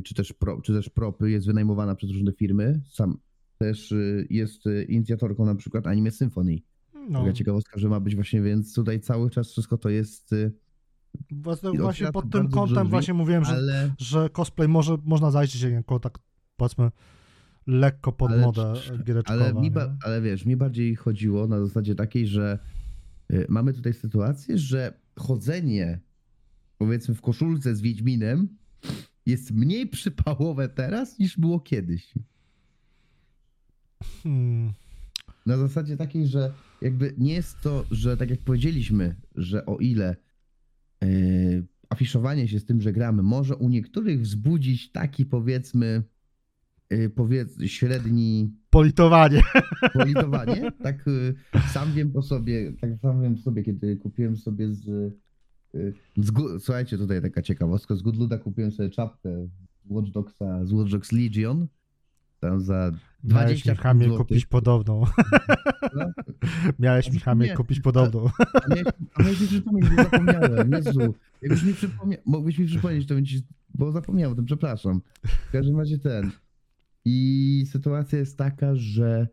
S1: czy też, pro, czy też propy, jest wynajmowana przez różne firmy, sam też y, jest y, inicjatorką na przykład Anime Symphony.
S2: No,
S1: Taka ciekawostka, że ma być właśnie, więc tutaj cały czas wszystko to jest, y,
S2: właśnie, właśnie pod tym kątem
S1: drzwi,
S2: właśnie mówiłem, że
S1: ale...
S2: że cosplay może, można zajrzeć się jako tak, powiedzmy, lekko pod
S1: Ale
S2: modę giereczkowa.
S1: Ale, mi ale wiesz, mi bardziej chodziło na zasadzie takiej, że mamy tutaj sytuację, że chodzenie powiedzmy w koszulce z Wiedźminem jest mniej przypałowe teraz niż było kiedyś.
S2: Hmm,
S1: Na zasadzie takiej, że jakby nie jest to, że tak jak powiedzieliśmy, że o ile yy, afiszowanie się z tym, że gramy, może u niektórych wzbudzić taki powiedzmy, yy, powiedz, średni
S2: politowanie.
S1: politowanie. Tak y, sam wiem po sobie, tak sam wiem po sobie, kiedy kupiłem sobie z, z słuchajcie, tutaj taka ciekawostka, z Goodluda kupiłem sobie czapkę z Watch Dogsa, z Watch Dogs Legion, tam za
S2: Miałeś
S1: 20
S2: mi
S1: złotych.
S2: kupić podobną.
S1: No,
S2: Miałeś mi chamie
S1: Nie,
S2: kupić podobną.
S1: a a miałeś mi przypomnieć, bo zapomniałem, Jezu, jakbyś mi przypomniał, mógłbyś mi przypomnieć, to bym ci, bo zapomniałem o tym, przepraszam. W każdym razie ten. I sytuacja jest taka, że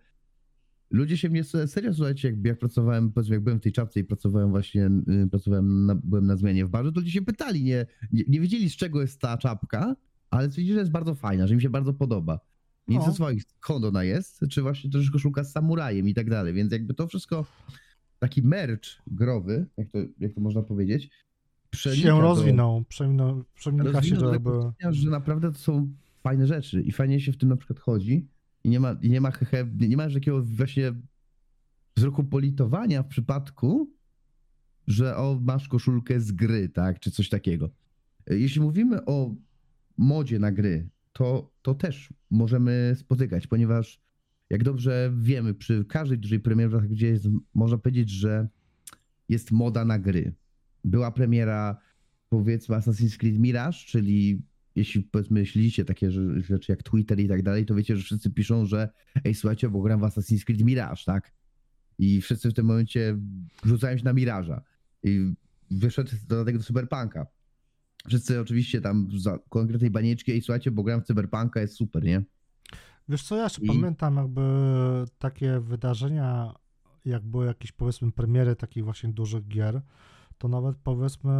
S1: ludzie się mnie serio, słuchajcie, jak, jak pracowałem, powiedzmy, jak byłem w tej czapce i pracowałem właśnie, y, pracowałem, na, byłem na zmianie w barze, to ludzie się pytali, nie, nie, nie wiedzieli z czego jest ta czapka, ale stwierdzili, że jest bardzo fajna, że mi się bardzo podoba. I
S2: No.
S1: ze swoich, skąd ona jest, czy właśnie też koszulka z samurajem i tak dalej, więc jakby to wszystko, taki merch growy, jak to, jak to można powiedzieć,
S2: się
S1: do-
S2: rozwinął, przemino- przeminika się
S1: rozwinął
S2: do
S1: do
S2: jakby...
S1: że naprawdę to są fajne rzeczy i fajnie się w tym na przykład chodzi i nie ma, i nie ma, hehe, nie ma takiego właśnie wzroku politowania w przypadku, że o, masz koszulkę z gry, tak, czy coś takiego. Jeśli mówimy o modzie na gry, to, to też możemy spotykać, ponieważ jak dobrze wiemy, przy każdej dużej premierze, gdzie jest, można powiedzieć, że jest moda na gry. Była premiera, powiedzmy, Assassin's Creed Mirage, czyli jeśli powiedzmy śledzicie takie rze- rzeczy jak Twitter i tak dalej, to wiecie, że wszyscy piszą, że ej, słuchajcie, bo gram w Assassin's Creed Mirage, tak? I wszyscy w tym momencie rzucają się na Miraża. I wyszedł do tego Cyberpunka. Wszyscy oczywiście tam za konkretnej banieczki, ej, słuchajcie, bo gram w Cyberpunka, jest super, nie?
S2: Wiesz co, ja jeszcze
S1: I-
S2: pamiętam jakby takie wydarzenia jak były jakieś powiedzmy premiery takich właśnie dużych gier, to nawet powiedzmy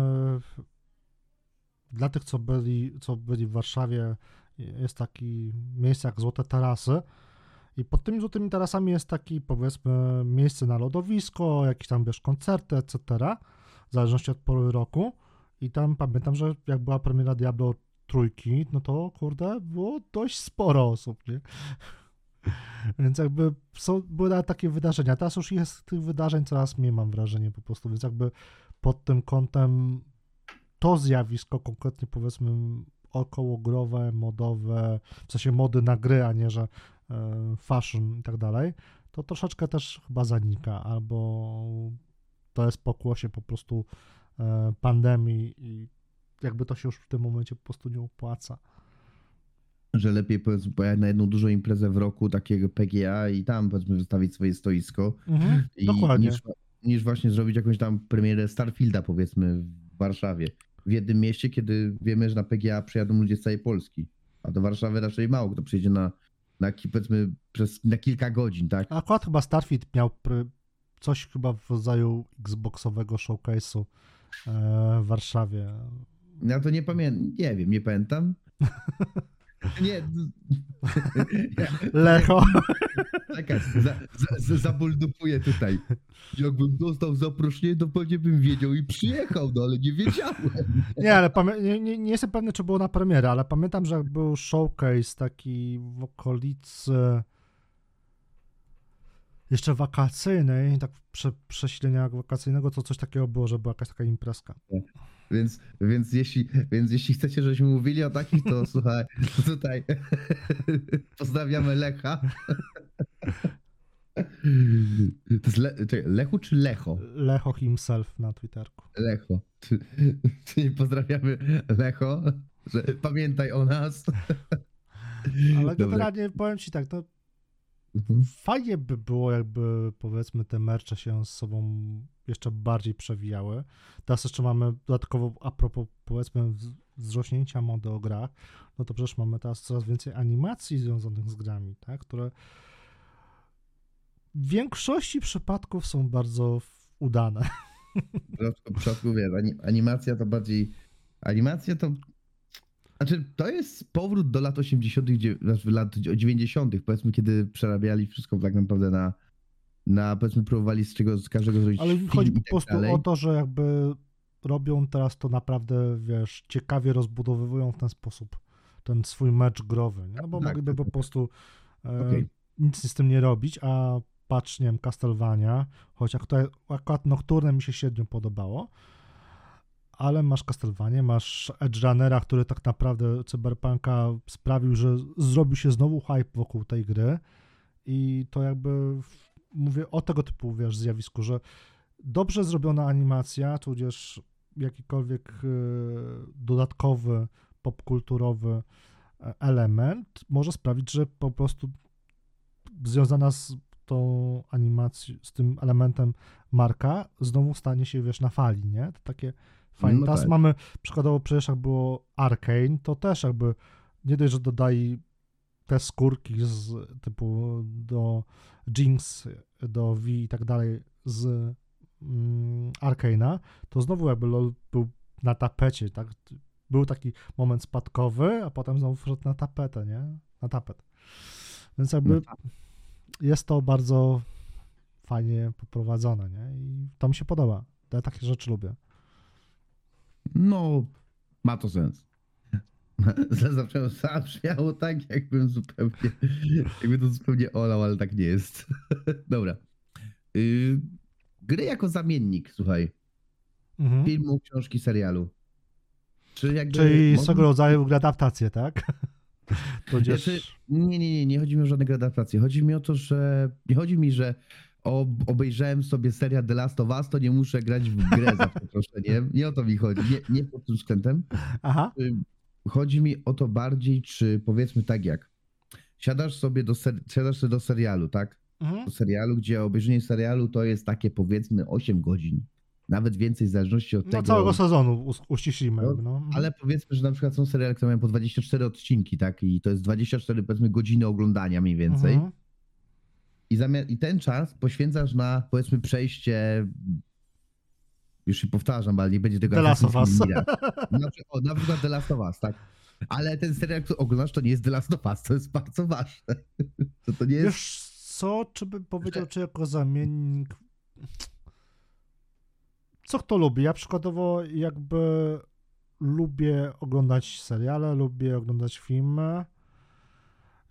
S2: dla tych, co byli, co byli w Warszawie, jest taki miejsce jak Złote Tarasy i pod tymi Złotymi Tarasami jest taki powiedzmy miejsce na lodowisko, jakieś tam wiesz koncerty, etc., w zależności od pory roku i tam pamiętam, że jak była premiera Diablo trójki, no to kurde, było dość sporo osób, nie? Więc jakby są, były takie wydarzenia. Teraz już jest tych wydarzeń coraz mniej, mam wrażenie po prostu, więc jakby pod tym kątem to zjawisko, konkretnie powiedzmy okołogrowe, modowe, w sensie mody na gry, a nie, że e, fashion i tak dalej, to troszeczkę też chyba zanika, albo to jest pokłosie po prostu pandemii i jakby to się już w tym momencie po prostu nie opłaca.
S1: Że lepiej powiedzmy pojechać na jedną dużą imprezę w roku takiego PGA i tam powiedzmy wystawić swoje stoisko.
S2: Mhm,
S1: I
S2: dokładnie.
S1: Niż, niż właśnie zrobić jakąś tam premierę Starfielda powiedzmy w Warszawie. W jednym mieście, kiedy wiemy, że na PGA przyjadą ludzie z całej Polski. A do Warszawy raczej mało kto przyjedzie na, na powiedzmy przez, na kilka godzin, tak?
S2: Akurat chyba Starfield miał pr- coś chyba w rodzaju Xboxowego showcase'u e, w Warszawie.
S1: Ja to nie pamiętam, nie wiem, nie pamiętam. Nie.
S2: Lecho.
S1: Czekaj, za, za, za, zabuldupuję tutaj. Jakbym dostał zaproszenie, to pewnie bym wiedział i przyjechał, no ale nie wiedziałem.
S2: Nie, ale pamię- nie, nie, nie jestem pewny, czy było na premierę, ale pamiętam, że był showcase taki w okolicy jeszcze wakacyjnej, tak prze, przesilenia wakacyjnego, to coś takiego było, że była jakaś taka imprezka.
S1: Więc, więc, jeśli, więc jeśli chcecie, żebyśmy mówili o takich, to słuchaj, tutaj pozdrawiamy Lecha. To jest Le, czekaj, Lechu czy Lecho?
S2: Lecho himself na Twitterku.
S1: Lecho. Czy- Czyli pozdrawiamy Lecho, że pamiętaj o nas.
S2: Ale
S1: Dobra.
S2: generalnie powiem ci tak, to Fajnie by było, jakby powiedzmy te mercze się z sobą jeszcze bardziej przewijały. Teraz jeszcze mamy dodatkowo, a propos powiedzmy wz- wzrośnięcia mody o grach, no to przecież mamy teraz coraz więcej animacji związanych z grami, tak, które w większości przypadków są bardzo udane.
S1: W przypadku, wiesz, ani- animacja to bardziej. Animacja to. Znaczy, to jest powrót do lat 80., dzie- znaczy lat 90., powiedzmy, kiedy przerabiali wszystko tak naprawdę na. na powiedzmy, próbowali z, czego, z każdego zrobić.
S2: Ale chodzi po
S1: tak
S2: prostu
S1: dalej.
S2: o to, że jakby robią teraz to naprawdę, wiesz, ciekawie rozbudowywują w ten sposób ten swój mecz growy, nie? no bo
S1: Tak,
S2: mogliby po prostu e,
S1: Okej.
S2: nic z tym nie robić, a patrz, nie wiem, Castlevania, choć akurat, akurat Nocturne mi się średnio podobało, ale masz Castlevania, masz Edge Runnera, który tak naprawdę Cyberpunka sprawił, że zrobił się znowu hype wokół tej gry. I to jakby mówię o tego typu, wiesz, zjawisku, że dobrze zrobiona animacja, tudzież jakikolwiek e, dodatkowy, popkulturowy e, element może sprawić, że po prostu związana z tą animacją, z tym elementem marka znowu stanie się, wiesz, na fali, nie? To takie fajne.
S1: No
S2: Teraz
S1: tak.
S2: mamy, przykładowo przecież jak było Arkane, to też jakby nie dość, że dodali te skórki z typu do Jinx, do V i tak dalej z mm, Arkane'a, to znowu jakby LOL był na tapecie, tak? Był taki moment spadkowy, a potem znowu wszedł na tapetę, nie? Na tapet. Więc jakby
S1: No tak.
S2: Jest to bardzo fajnie poprowadzone, nie? I to mi się podoba. Ja takie rzeczy lubię.
S1: No, ma to sens. Zawsze zabrzmiało tak, jakbym zupełnie, jakby to zupełnie olał, ale tak nie jest. Dobra. Y, gry jako zamiennik, słuchaj.
S2: Mhm.
S1: Filmu, książki, serialu. Czy jakby...
S2: Czyli swego rodzaju adaptacje, tak? Tudzież...
S1: Znaczy, nie, nie, nie, nie chodzi mi o żadne gradacje. Chodzi mi o to, że nie chodzi mi, że obejrzałem sobie serial The Last of Us, to nie muszę grać w grę za przeproszeniem. Nie o to mi chodzi. Nie, nie pod tym względem.
S2: Aha.
S1: Chodzi mi o to bardziej, czy powiedzmy tak jak siadasz sobie do, ser- siadasz sobie do serialu, tak?
S2: Mhm.
S1: Do serialu, gdzie obejrzenie serialu to jest takie powiedzmy 8 godzin. Nawet więcej w zależności od
S2: No
S1: tego.
S2: całego sezonu uściślimy.
S1: No,
S2: No. Mhm.
S1: Ale powiedzmy, że na przykład są seriale, które mają po 24 odcinki, tak? I to jest 24 powiedzmy godziny oglądania mniej więcej.
S2: Mhm.
S1: I, zamiast, I ten czas poświęcasz na, powiedzmy, przejście. Już się powtarzam, ale nie będzie tego
S2: The Last of Us.
S1: Na, o, na przykład The Last of Us, tak. Ale ten serial, który oglądasz, to nie jest The Last of Us, to jest bardzo ważne. To, to nie jest.
S2: Wiesz co, czy bym powiedział, czy jako zamiennik... Co kto lubi? Ja przykładowo jakby lubię oglądać seriale, lubię oglądać filmy.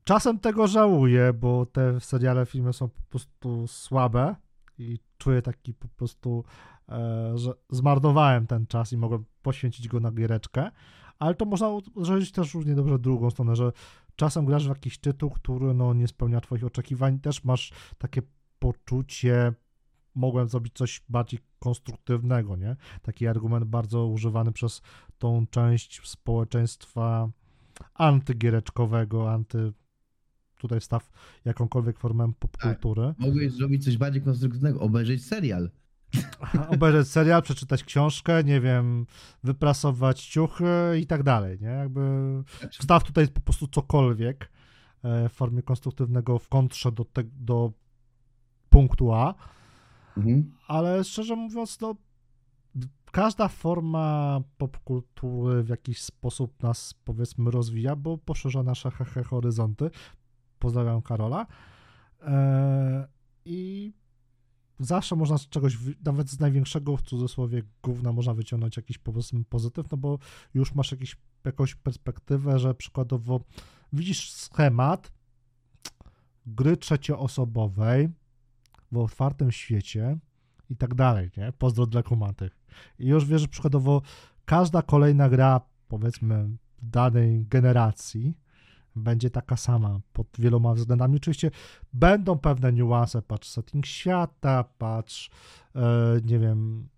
S2: Czasem tego żałuję, bo te seriale, filmy są po prostu słabe i czuję taki po prostu, e, że zmarnowałem ten czas i mogłem poświęcić go na giereczkę, ale to można uzależnić też równie dobrze drugą stronę, że czasem grasz w jakiś tytuł, który no, nie spełnia twoich oczekiwań, też masz takie poczucie, mogłem zrobić coś bardziej konstruktywnego, nie? Taki argument bardzo używany przez tą część społeczeństwa antygiereczkowego, anty tutaj wstaw jakąkolwiek formę popkultury.
S1: Mogłeś zrobić coś bardziej konstruktywnego, obejrzeć serial.
S2: Obejrzeć serial, przeczytać książkę, nie wiem, wyprasować ciuchy i tak dalej, nie? Jakby wstaw tutaj po prostu cokolwiek e, w formie konstruktywnego w kontrze do, te, do punktu A,
S1: Mhm.
S2: ale szczerze mówiąc, no, każda forma popkultury w jakiś sposób nas, powiedzmy, rozwija, bo poszerza nasze hehe horyzonty. Pozdrawiam Karola. E, I zawsze można z czegoś, nawet z największego w cudzysłowie gówna można wyciągnąć jakiś powiedzmy pozytyw, no bo już masz jakiś, jakąś perspektywę, że przykładowo widzisz schemat gry trzecioosobowej w otwartym świecie i tak dalej, nie? Pozdro dla kumatych. I już wiesz, że przykładowo każda kolejna gra, powiedzmy, danej generacji będzie taka sama pod wieloma względami. Oczywiście będą pewne niuanse, patrz setting świata, patrz, e, nie wiem,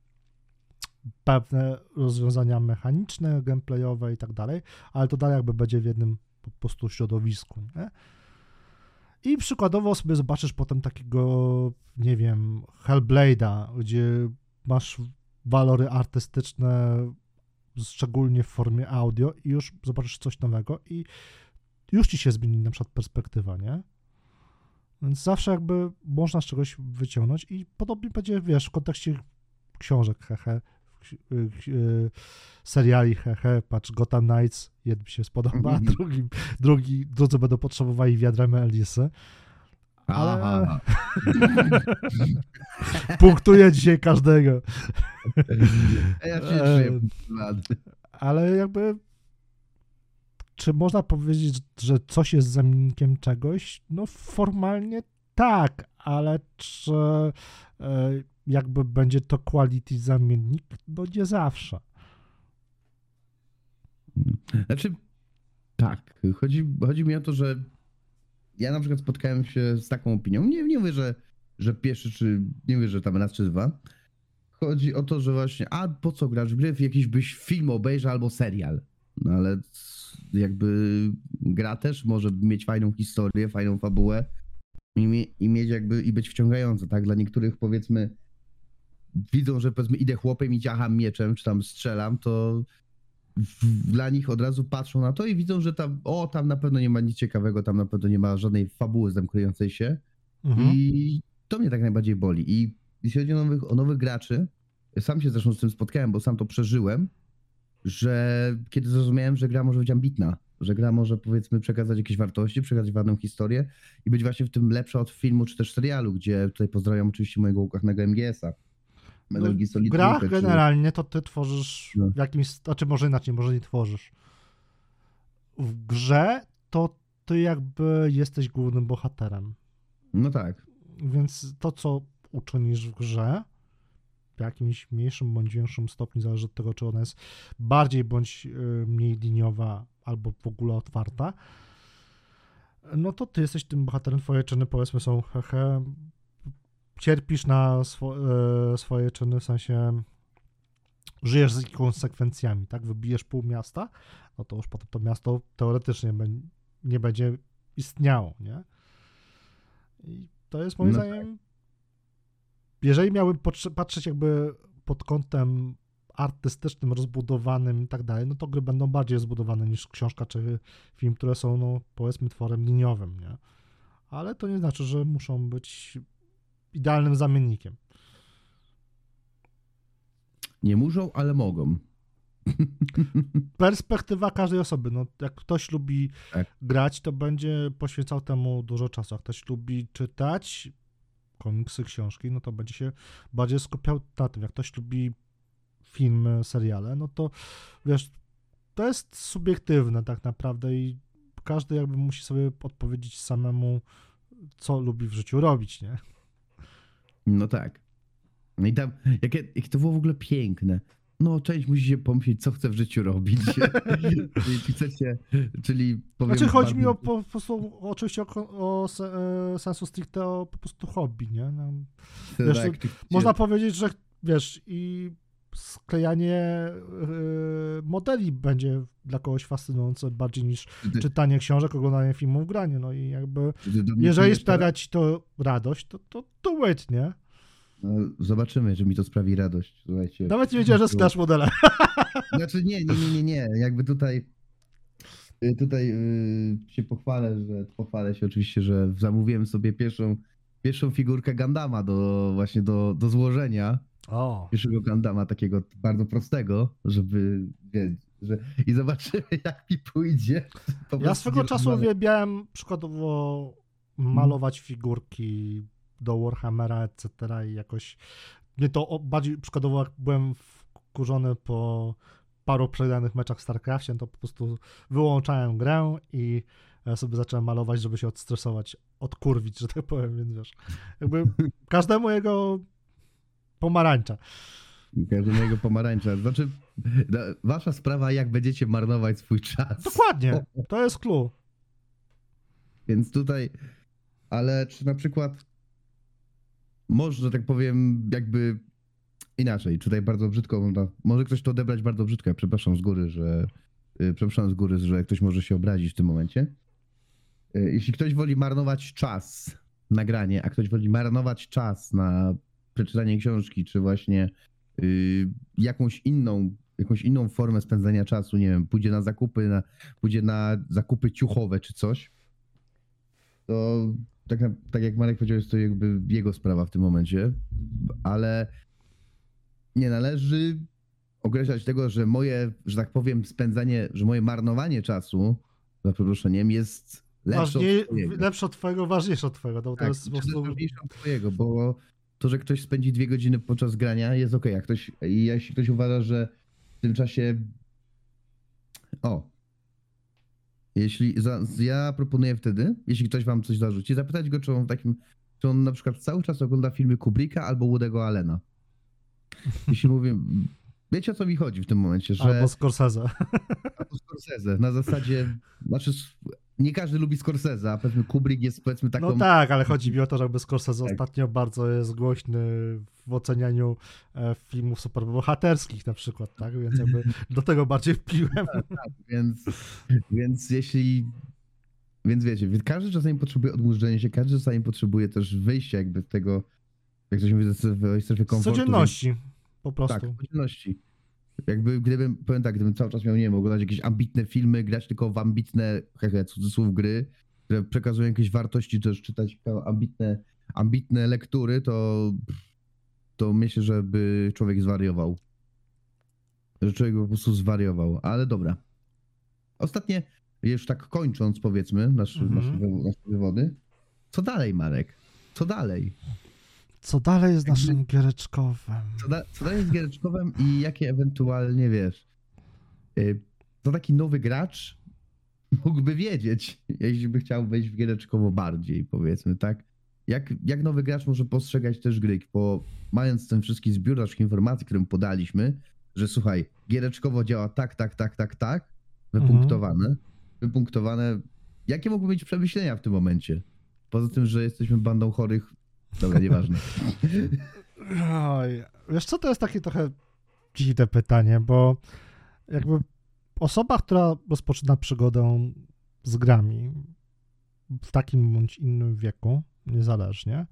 S2: pewne rozwiązania mechaniczne, gameplayowe i tak dalej, ale to dalej jakby będzie w jednym po prostu środowisku, nie? I przykładowo sobie zobaczysz potem takiego, nie wiem, Hellblade'a, gdzie masz walory artystyczne, szczególnie w formie audio i już zobaczysz coś nowego i już ci się zmieni na przykład perspektywa, nie? Więc zawsze jakby można z czegoś wyciągnąć i podobnie będzie, wiesz, w kontekście książek, hehe, seriali, hehe, patrz, Gotham Knights, jednym się spodoba,
S1: Mhm.
S2: drugim, drugi, drudzy będą potrzebowali wiadra Melisy. Ale-
S1: Aha.
S2: Punktuję dzisiaj każdego.
S1: Ja się ładny.
S2: ale jakby czy można powiedzieć, że coś jest zamiennikiem czegoś? No formalnie tak, ale czy e, jakby będzie to quality zamiennik? No nie zawsze.
S1: Znaczy, tak. Chodzi, chodzi mi o to, że ja na przykład spotkałem się z taką opinią. Nie, nie mówię, że, że pierwszy, czy nie mówię, że tam raz czy dwa. Chodzi o to, że właśnie, a po co grać w gry? Jakiś byś film obejrzał albo serial. No ale jakby gra też może mieć fajną historię, fajną fabułę i, i mieć jakby i być wciągająca, tak? Dla niektórych powiedzmy widzą, że powiedzmy idę chłopem i ciacham mieczem, czy tam strzelam, to w, dla nich od razu patrzą na to i widzą, że tam, o, tam na pewno nie ma nic ciekawego, tam na pewno nie ma żadnej fabuły zamknięcej się.
S2: Mhm.
S1: I to mnie tak najbardziej boli. I jeśli chodzi o nowych, o nowych graczy, sam się zresztą z tym spotkałem, bo sam to przeżyłem, że kiedy zrozumiałem, że gra może być ambitna, że gra może powiedzmy przekazać jakieś wartości, przekazać ważną historię i być właśnie w tym lepsza od filmu czy też serialu, gdzie tutaj pozdrawiam oczywiście mojego ukochanego MGS-a.
S2: W
S1: Solid
S2: grach
S1: czy-
S2: generalnie to ty tworzysz
S1: No.
S2: w jakimś, znaczy może inaczej, może nie tworzysz. W grze to ty jakby jesteś głównym bohaterem.
S1: No tak.
S2: Więc to, co uczynisz w grze, w jakimś mniejszym bądź większym stopniu, zależy od tego, czy ona jest bardziej bądź y, mniej liniowa, albo w ogóle otwarta, no to ty jesteś tym bohaterem, twoje czyny powiedzmy są hehe, cierpisz na swo, e, swoje czyny, w sensie żyjesz z konsekwencjami, tak? Wybijesz pół miasta, no to już potem to miasto teoretycznie nie będzie istniało, nie? I to jest moim
S1: No
S2: zdaniem, jeżeli miałbym patrzeć jakby pod kątem artystycznym, rozbudowanym i tak dalej, no to gry będą bardziej zbudowane niż książka czy film, które są, no powiedzmy, tworem liniowym, nie? ale to nie znaczy, że muszą być idealnym zamiennikiem.
S1: Nie muszą, ale mogą.
S2: Perspektywa każdej osoby. No, jak ktoś lubi
S1: Tak.
S2: grać, to będzie poświęcał temu dużo czasu. Jak ktoś lubi czytać komiksy, książki, no to będzie się bardziej skupiał na tym. Jak ktoś lubi filmy, seriale, no to wiesz, to jest subiektywne tak naprawdę i każdy jakby musi sobie odpowiedzieć samemu, co lubi w życiu robić, nie?
S1: No tak. No i tam, jakie, jak to było w ogóle piękne. No, część musi się pomyśleć, co chce w życiu robić. czyli chcecie, czyli powiem...
S2: Znaczy chodzi mi o po, po prostu oczywiście o, o e, sensu stricte o po prostu hobby, nie? No, wiesz,
S1: tak, chcecie-
S2: Można powiedzieć, że wiesz, i sklejanie e, modeli będzie dla kogoś fascynujące bardziej niż
S1: ty-
S2: czytanie książek, oglądanie filmów, granie. No i jakby, jeżeli sprawia ci to radość, to, to do it, nie?
S1: No, zobaczymy, czy mi to sprawi radość. Słuchajcie.
S2: Nawet nie wiedziałem, że sklasz modele.
S1: Znaczy nie, nie, nie, nie, nie. Jakby tutaj y, tutaj y, się pochwalę, że pochwalę się oczywiście, że zamówiłem sobie pierwszą, pierwszą figurkę Gandama do właśnie do, do złożenia.
S2: O,
S1: Pierwszego Gandama takiego bardzo prostego, żeby wiedzieć, że i zobaczymy jak mi pójdzie. Po
S2: ja swego czasu uwielbiałem przykładowo malować figurki do Warhammera, etc. i jakoś mnie to bardziej przykładowo jak byłem wkurzony po paru przegranych meczach w StarCraftie, to po prostu wyłączałem grę i e, sobie zacząłem malować, żeby się odstresować, odkurwić, że tak powiem, więc wiesz, jakby każdemu jego pomarańcza.
S1: Każdego pomarańcza. Znaczy, wasza sprawa, jak będziecie marnować swój czas.
S2: Dokładnie, to jest clue.
S1: Więc tutaj, ale czy na przykład może, że tak powiem, jakby inaczej, tutaj bardzo brzydko, można- może ktoś to odebrać bardzo brzydko, ja przepraszam z góry, że y, przepraszam z góry, że ktoś może się obrazić w tym momencie. Y, Jeśli ktoś woli marnować czas na granie, a ktoś woli marnować czas na przeczytanie książki, czy właśnie y, jakąś inną, jakąś inną formę spędzania czasu, nie wiem, pójdzie na zakupy, na, pójdzie na zakupy ciuchowe czy coś, to tak, na, tak jak Marek powiedział, jest to jakby jego sprawa w tym momencie, ale nie należy określać tego, że moje, że tak powiem, spędzanie, że moje marnowanie czasu, za przeproszeniem, jest lepsze
S2: Ważniej,
S1: od twojego.
S2: lepsze od twojego, ważniejsze od twojego. To, to
S1: Tak,
S2: jest po prostu...
S1: też ważniejsze od twojego, bo to, że ktoś spędzi dwie godziny podczas grania jest okej, a ktoś, jeśli ktoś uważa, że w tym czasie o jeśli za, ja proponuję wtedy, jeśli ktoś wam coś zarzuci, zapytać go, czy on w takim, czy on na przykład cały czas ogląda filmy Kubricka albo Woody'ego Allena. Jeśli mówię, wiecie o co mi chodzi w tym momencie, że
S2: Albo Scorsese.
S1: albo Scorsese, na zasadzie, znaczy nie każdy lubi Scorsese, a powiedzmy Kubrick jest powiedzmy taką
S2: No tak, ale chodzi mi o to, że jakby Scorsese
S1: Tak.
S2: ostatnio bardzo jest głośny w ocenianiu e, filmów superbohaterskich na przykład, tak? Więc jakby do tego bardziej wpiłem.
S1: Więc, więc jeśli. Więc wiecie, każdy czasami potrzebuje odmurzenia się, każdy czasami potrzebuje też wyjścia jakby z tego, jak to się mówi, ze strefy, strefy
S2: Z
S1: komfortu.
S2: codzienności po
S1: Więc,
S2: prostu.
S1: tak, codzienności. Jakby gdybym, powiem tak, gdybym cały czas miał, nie wiem, oglądać jakieś ambitne filmy, grać tylko w ambitne, hehe, cudzysłów gry, które przekazują jakieś wartości, też czytać ambitne, ambitne lektury, to, to myślę, że by człowiek zwariował. Że człowiek po prostu zwariował, ale dobra. Ostatnie, już tak kończąc, powiedzmy, nasz,
S2: Mhm.
S1: nasze, nasze wywody. Co dalej, Marek? Co dalej?
S2: Co dalej z naszym giereczkowym?
S1: Co, da, co dalej z Giereczkowem i jakie ewentualnie, wiesz, y, co taki nowy gracz mógłby wiedzieć, jeśli by chciał wejść w Giereczkowo bardziej, powiedzmy, tak? Jak, jak nowy gracz może postrzegać też gry, bo mając ten wszystki zbiór naszych informacji, które mu podaliśmy, że słuchaj, Giereczkowo działa tak, tak, tak, tak, tak, wypunktowane, wypunktowane. Jakie mogły być przemyślenia w tym momencie? Poza tym, że jesteśmy bandą chorych, dobra, nieważne.
S2: Oj, wiesz co, to jest takie trochę dziwne pytanie, bo jakby osoba, która rozpoczyna przygodę z grami w takim bądź innym wieku, niezależnie,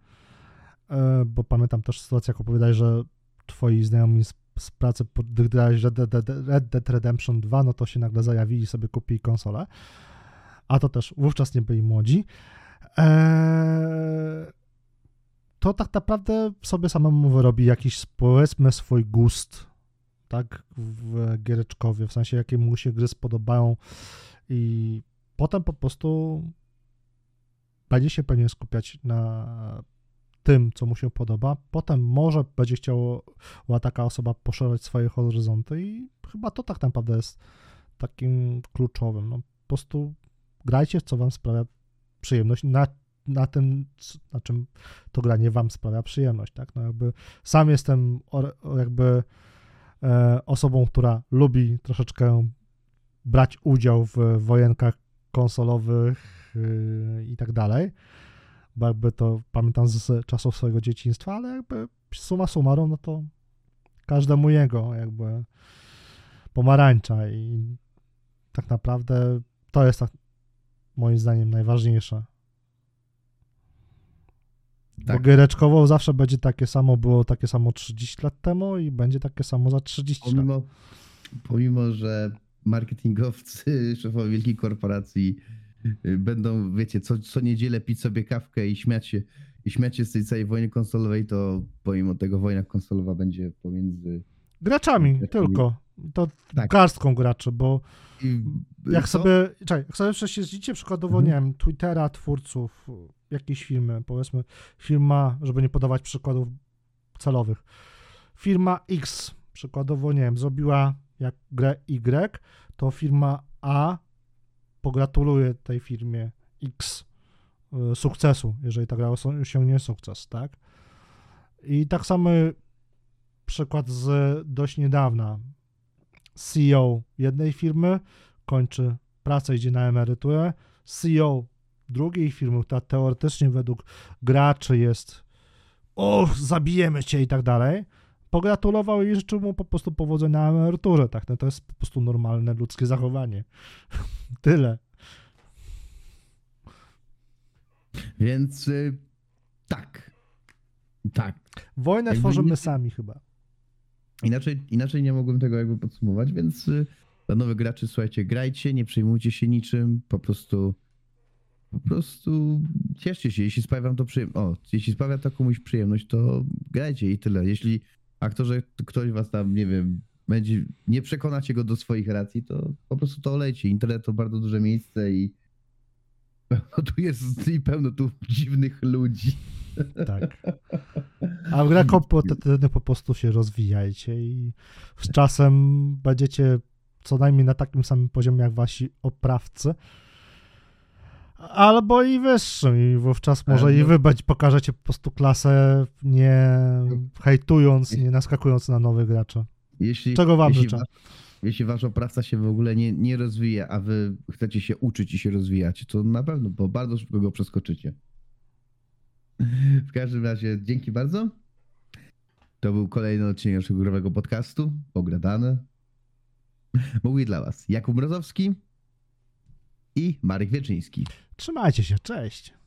S2: e, bo pamiętam też sytuację, jak opowiadałeś, że twoi znajomi z, z pracy, gdy grałeś Red Dead Redemption 2, no to się nagle zajawili i sobie kupili konsolę, a to też wówczas nie byli młodzi. Eee, to tak naprawdę sobie samemu wyrobi jakiś, powiedzmy, swój gust, tak, w giereczkowie, w sensie, jakie mu się gry spodobają i potem po prostu będzie się pewnie skupiać na tym, co mu się podoba. Potem może będzie chciała taka osoba poszerzać swoje horyzonty i chyba to tak naprawdę jest takim kluczowym. No, po prostu grajcie, co wam sprawia przyjemność, na, na tym, na czym to granie wam sprawia przyjemność, tak? No jakby sam jestem jakby e, osobą, która lubi troszeczkę brać udział w wojenkach konsolowych yy, i tak dalej, bo jakby to pamiętam z czasów swojego dzieciństwa, ale jakby suma summarum, no to każdemu jego jakby pomarańcza i tak naprawdę to jest tak moim zdaniem najważniejsze. Tak. Bo giereczkowo zawsze będzie takie samo, było takie samo 30 lat temu i będzie takie samo za 30
S1: pomimo,
S2: lat.
S1: Pomimo, że marketingowcy, szefowie wielkich korporacji y, będą, wiecie, co, co niedzielę pić sobie kawkę i śmiać się, i śmiać się z tej całej wojny konsolowej, to pomimo tego wojna konsolowa będzie pomiędzy...
S2: Graczami, graczami. tylko. To tak. garstką graczy, bo I, jak co? sobie, czekaj, jak sobie prześledzicie przykładowo, mhm. nie wiem, Twittera twórców jakiejś firmy, powiedzmy, firma, żeby nie podawać przykładów celowych, firma X, przykładowo, nie wiem, zrobiła jak grę Y, to firma A pogratuluje tej firmie X y, sukcesu, jeżeli ta gra osiągnie sukces, tak? I tak samo przykład z dość niedawna. CEO jednej firmy kończy pracę, idzie na emeryturę. CEO drugiej firmy, która teoretycznie według graczy jest o, zabijemy cię i tak dalej, pogratulował i życzył mu po prostu powodzenia na emeryturze, tak, no to jest po prostu normalne ludzkie zachowanie. Tyle.
S1: Więc y, tak. Tak.
S2: Wojnę jakby tworzymy nie... sami chyba.
S1: Inaczej, inaczej nie mogłem tego jakby podsumować, więc y, dla nowych graczy, słuchajcie, grajcie, nie przejmujcie się niczym, po prostu po prostu cieszcie się, jeśli sprawia to przyjemność. O, jeśli sprawia to komuś przyjemność, to grajcie i tyle. Jeśli a to, że ktoś was tam, nie wiem, będzie, nie przekonacie go do swoich racji, to po prostu to olejcie. Internet to bardzo duże miejsce i tu jest i pełno tu dziwnych ludzi.
S2: Tak. A w grach kompetytywnych po prostu się rozwijajcie i z czasem będziecie co najmniej na takim samym poziomie jak wasi oprawcy. Albo i wyższym i wówczas może no. i wy pokażecie po prostu klasę nie hejtując, nie naskakując na nowych graczy. Jeśli, Czego wam
S1: jeśli
S2: życzę?
S1: Wasz, jeśli wasza praca się w ogóle nie, nie rozwija, a wy chcecie się uczyć i się rozwijać, to na pewno, bo bardzo szybko go przeskoczycie. W każdym razie dzięki bardzo. To był kolejny odcinek naszego growego podcastu, Pogradane. Mówi dla was Jakub Mrozowski i Marek Wieczyński.
S2: Trzymajcie się, cześć.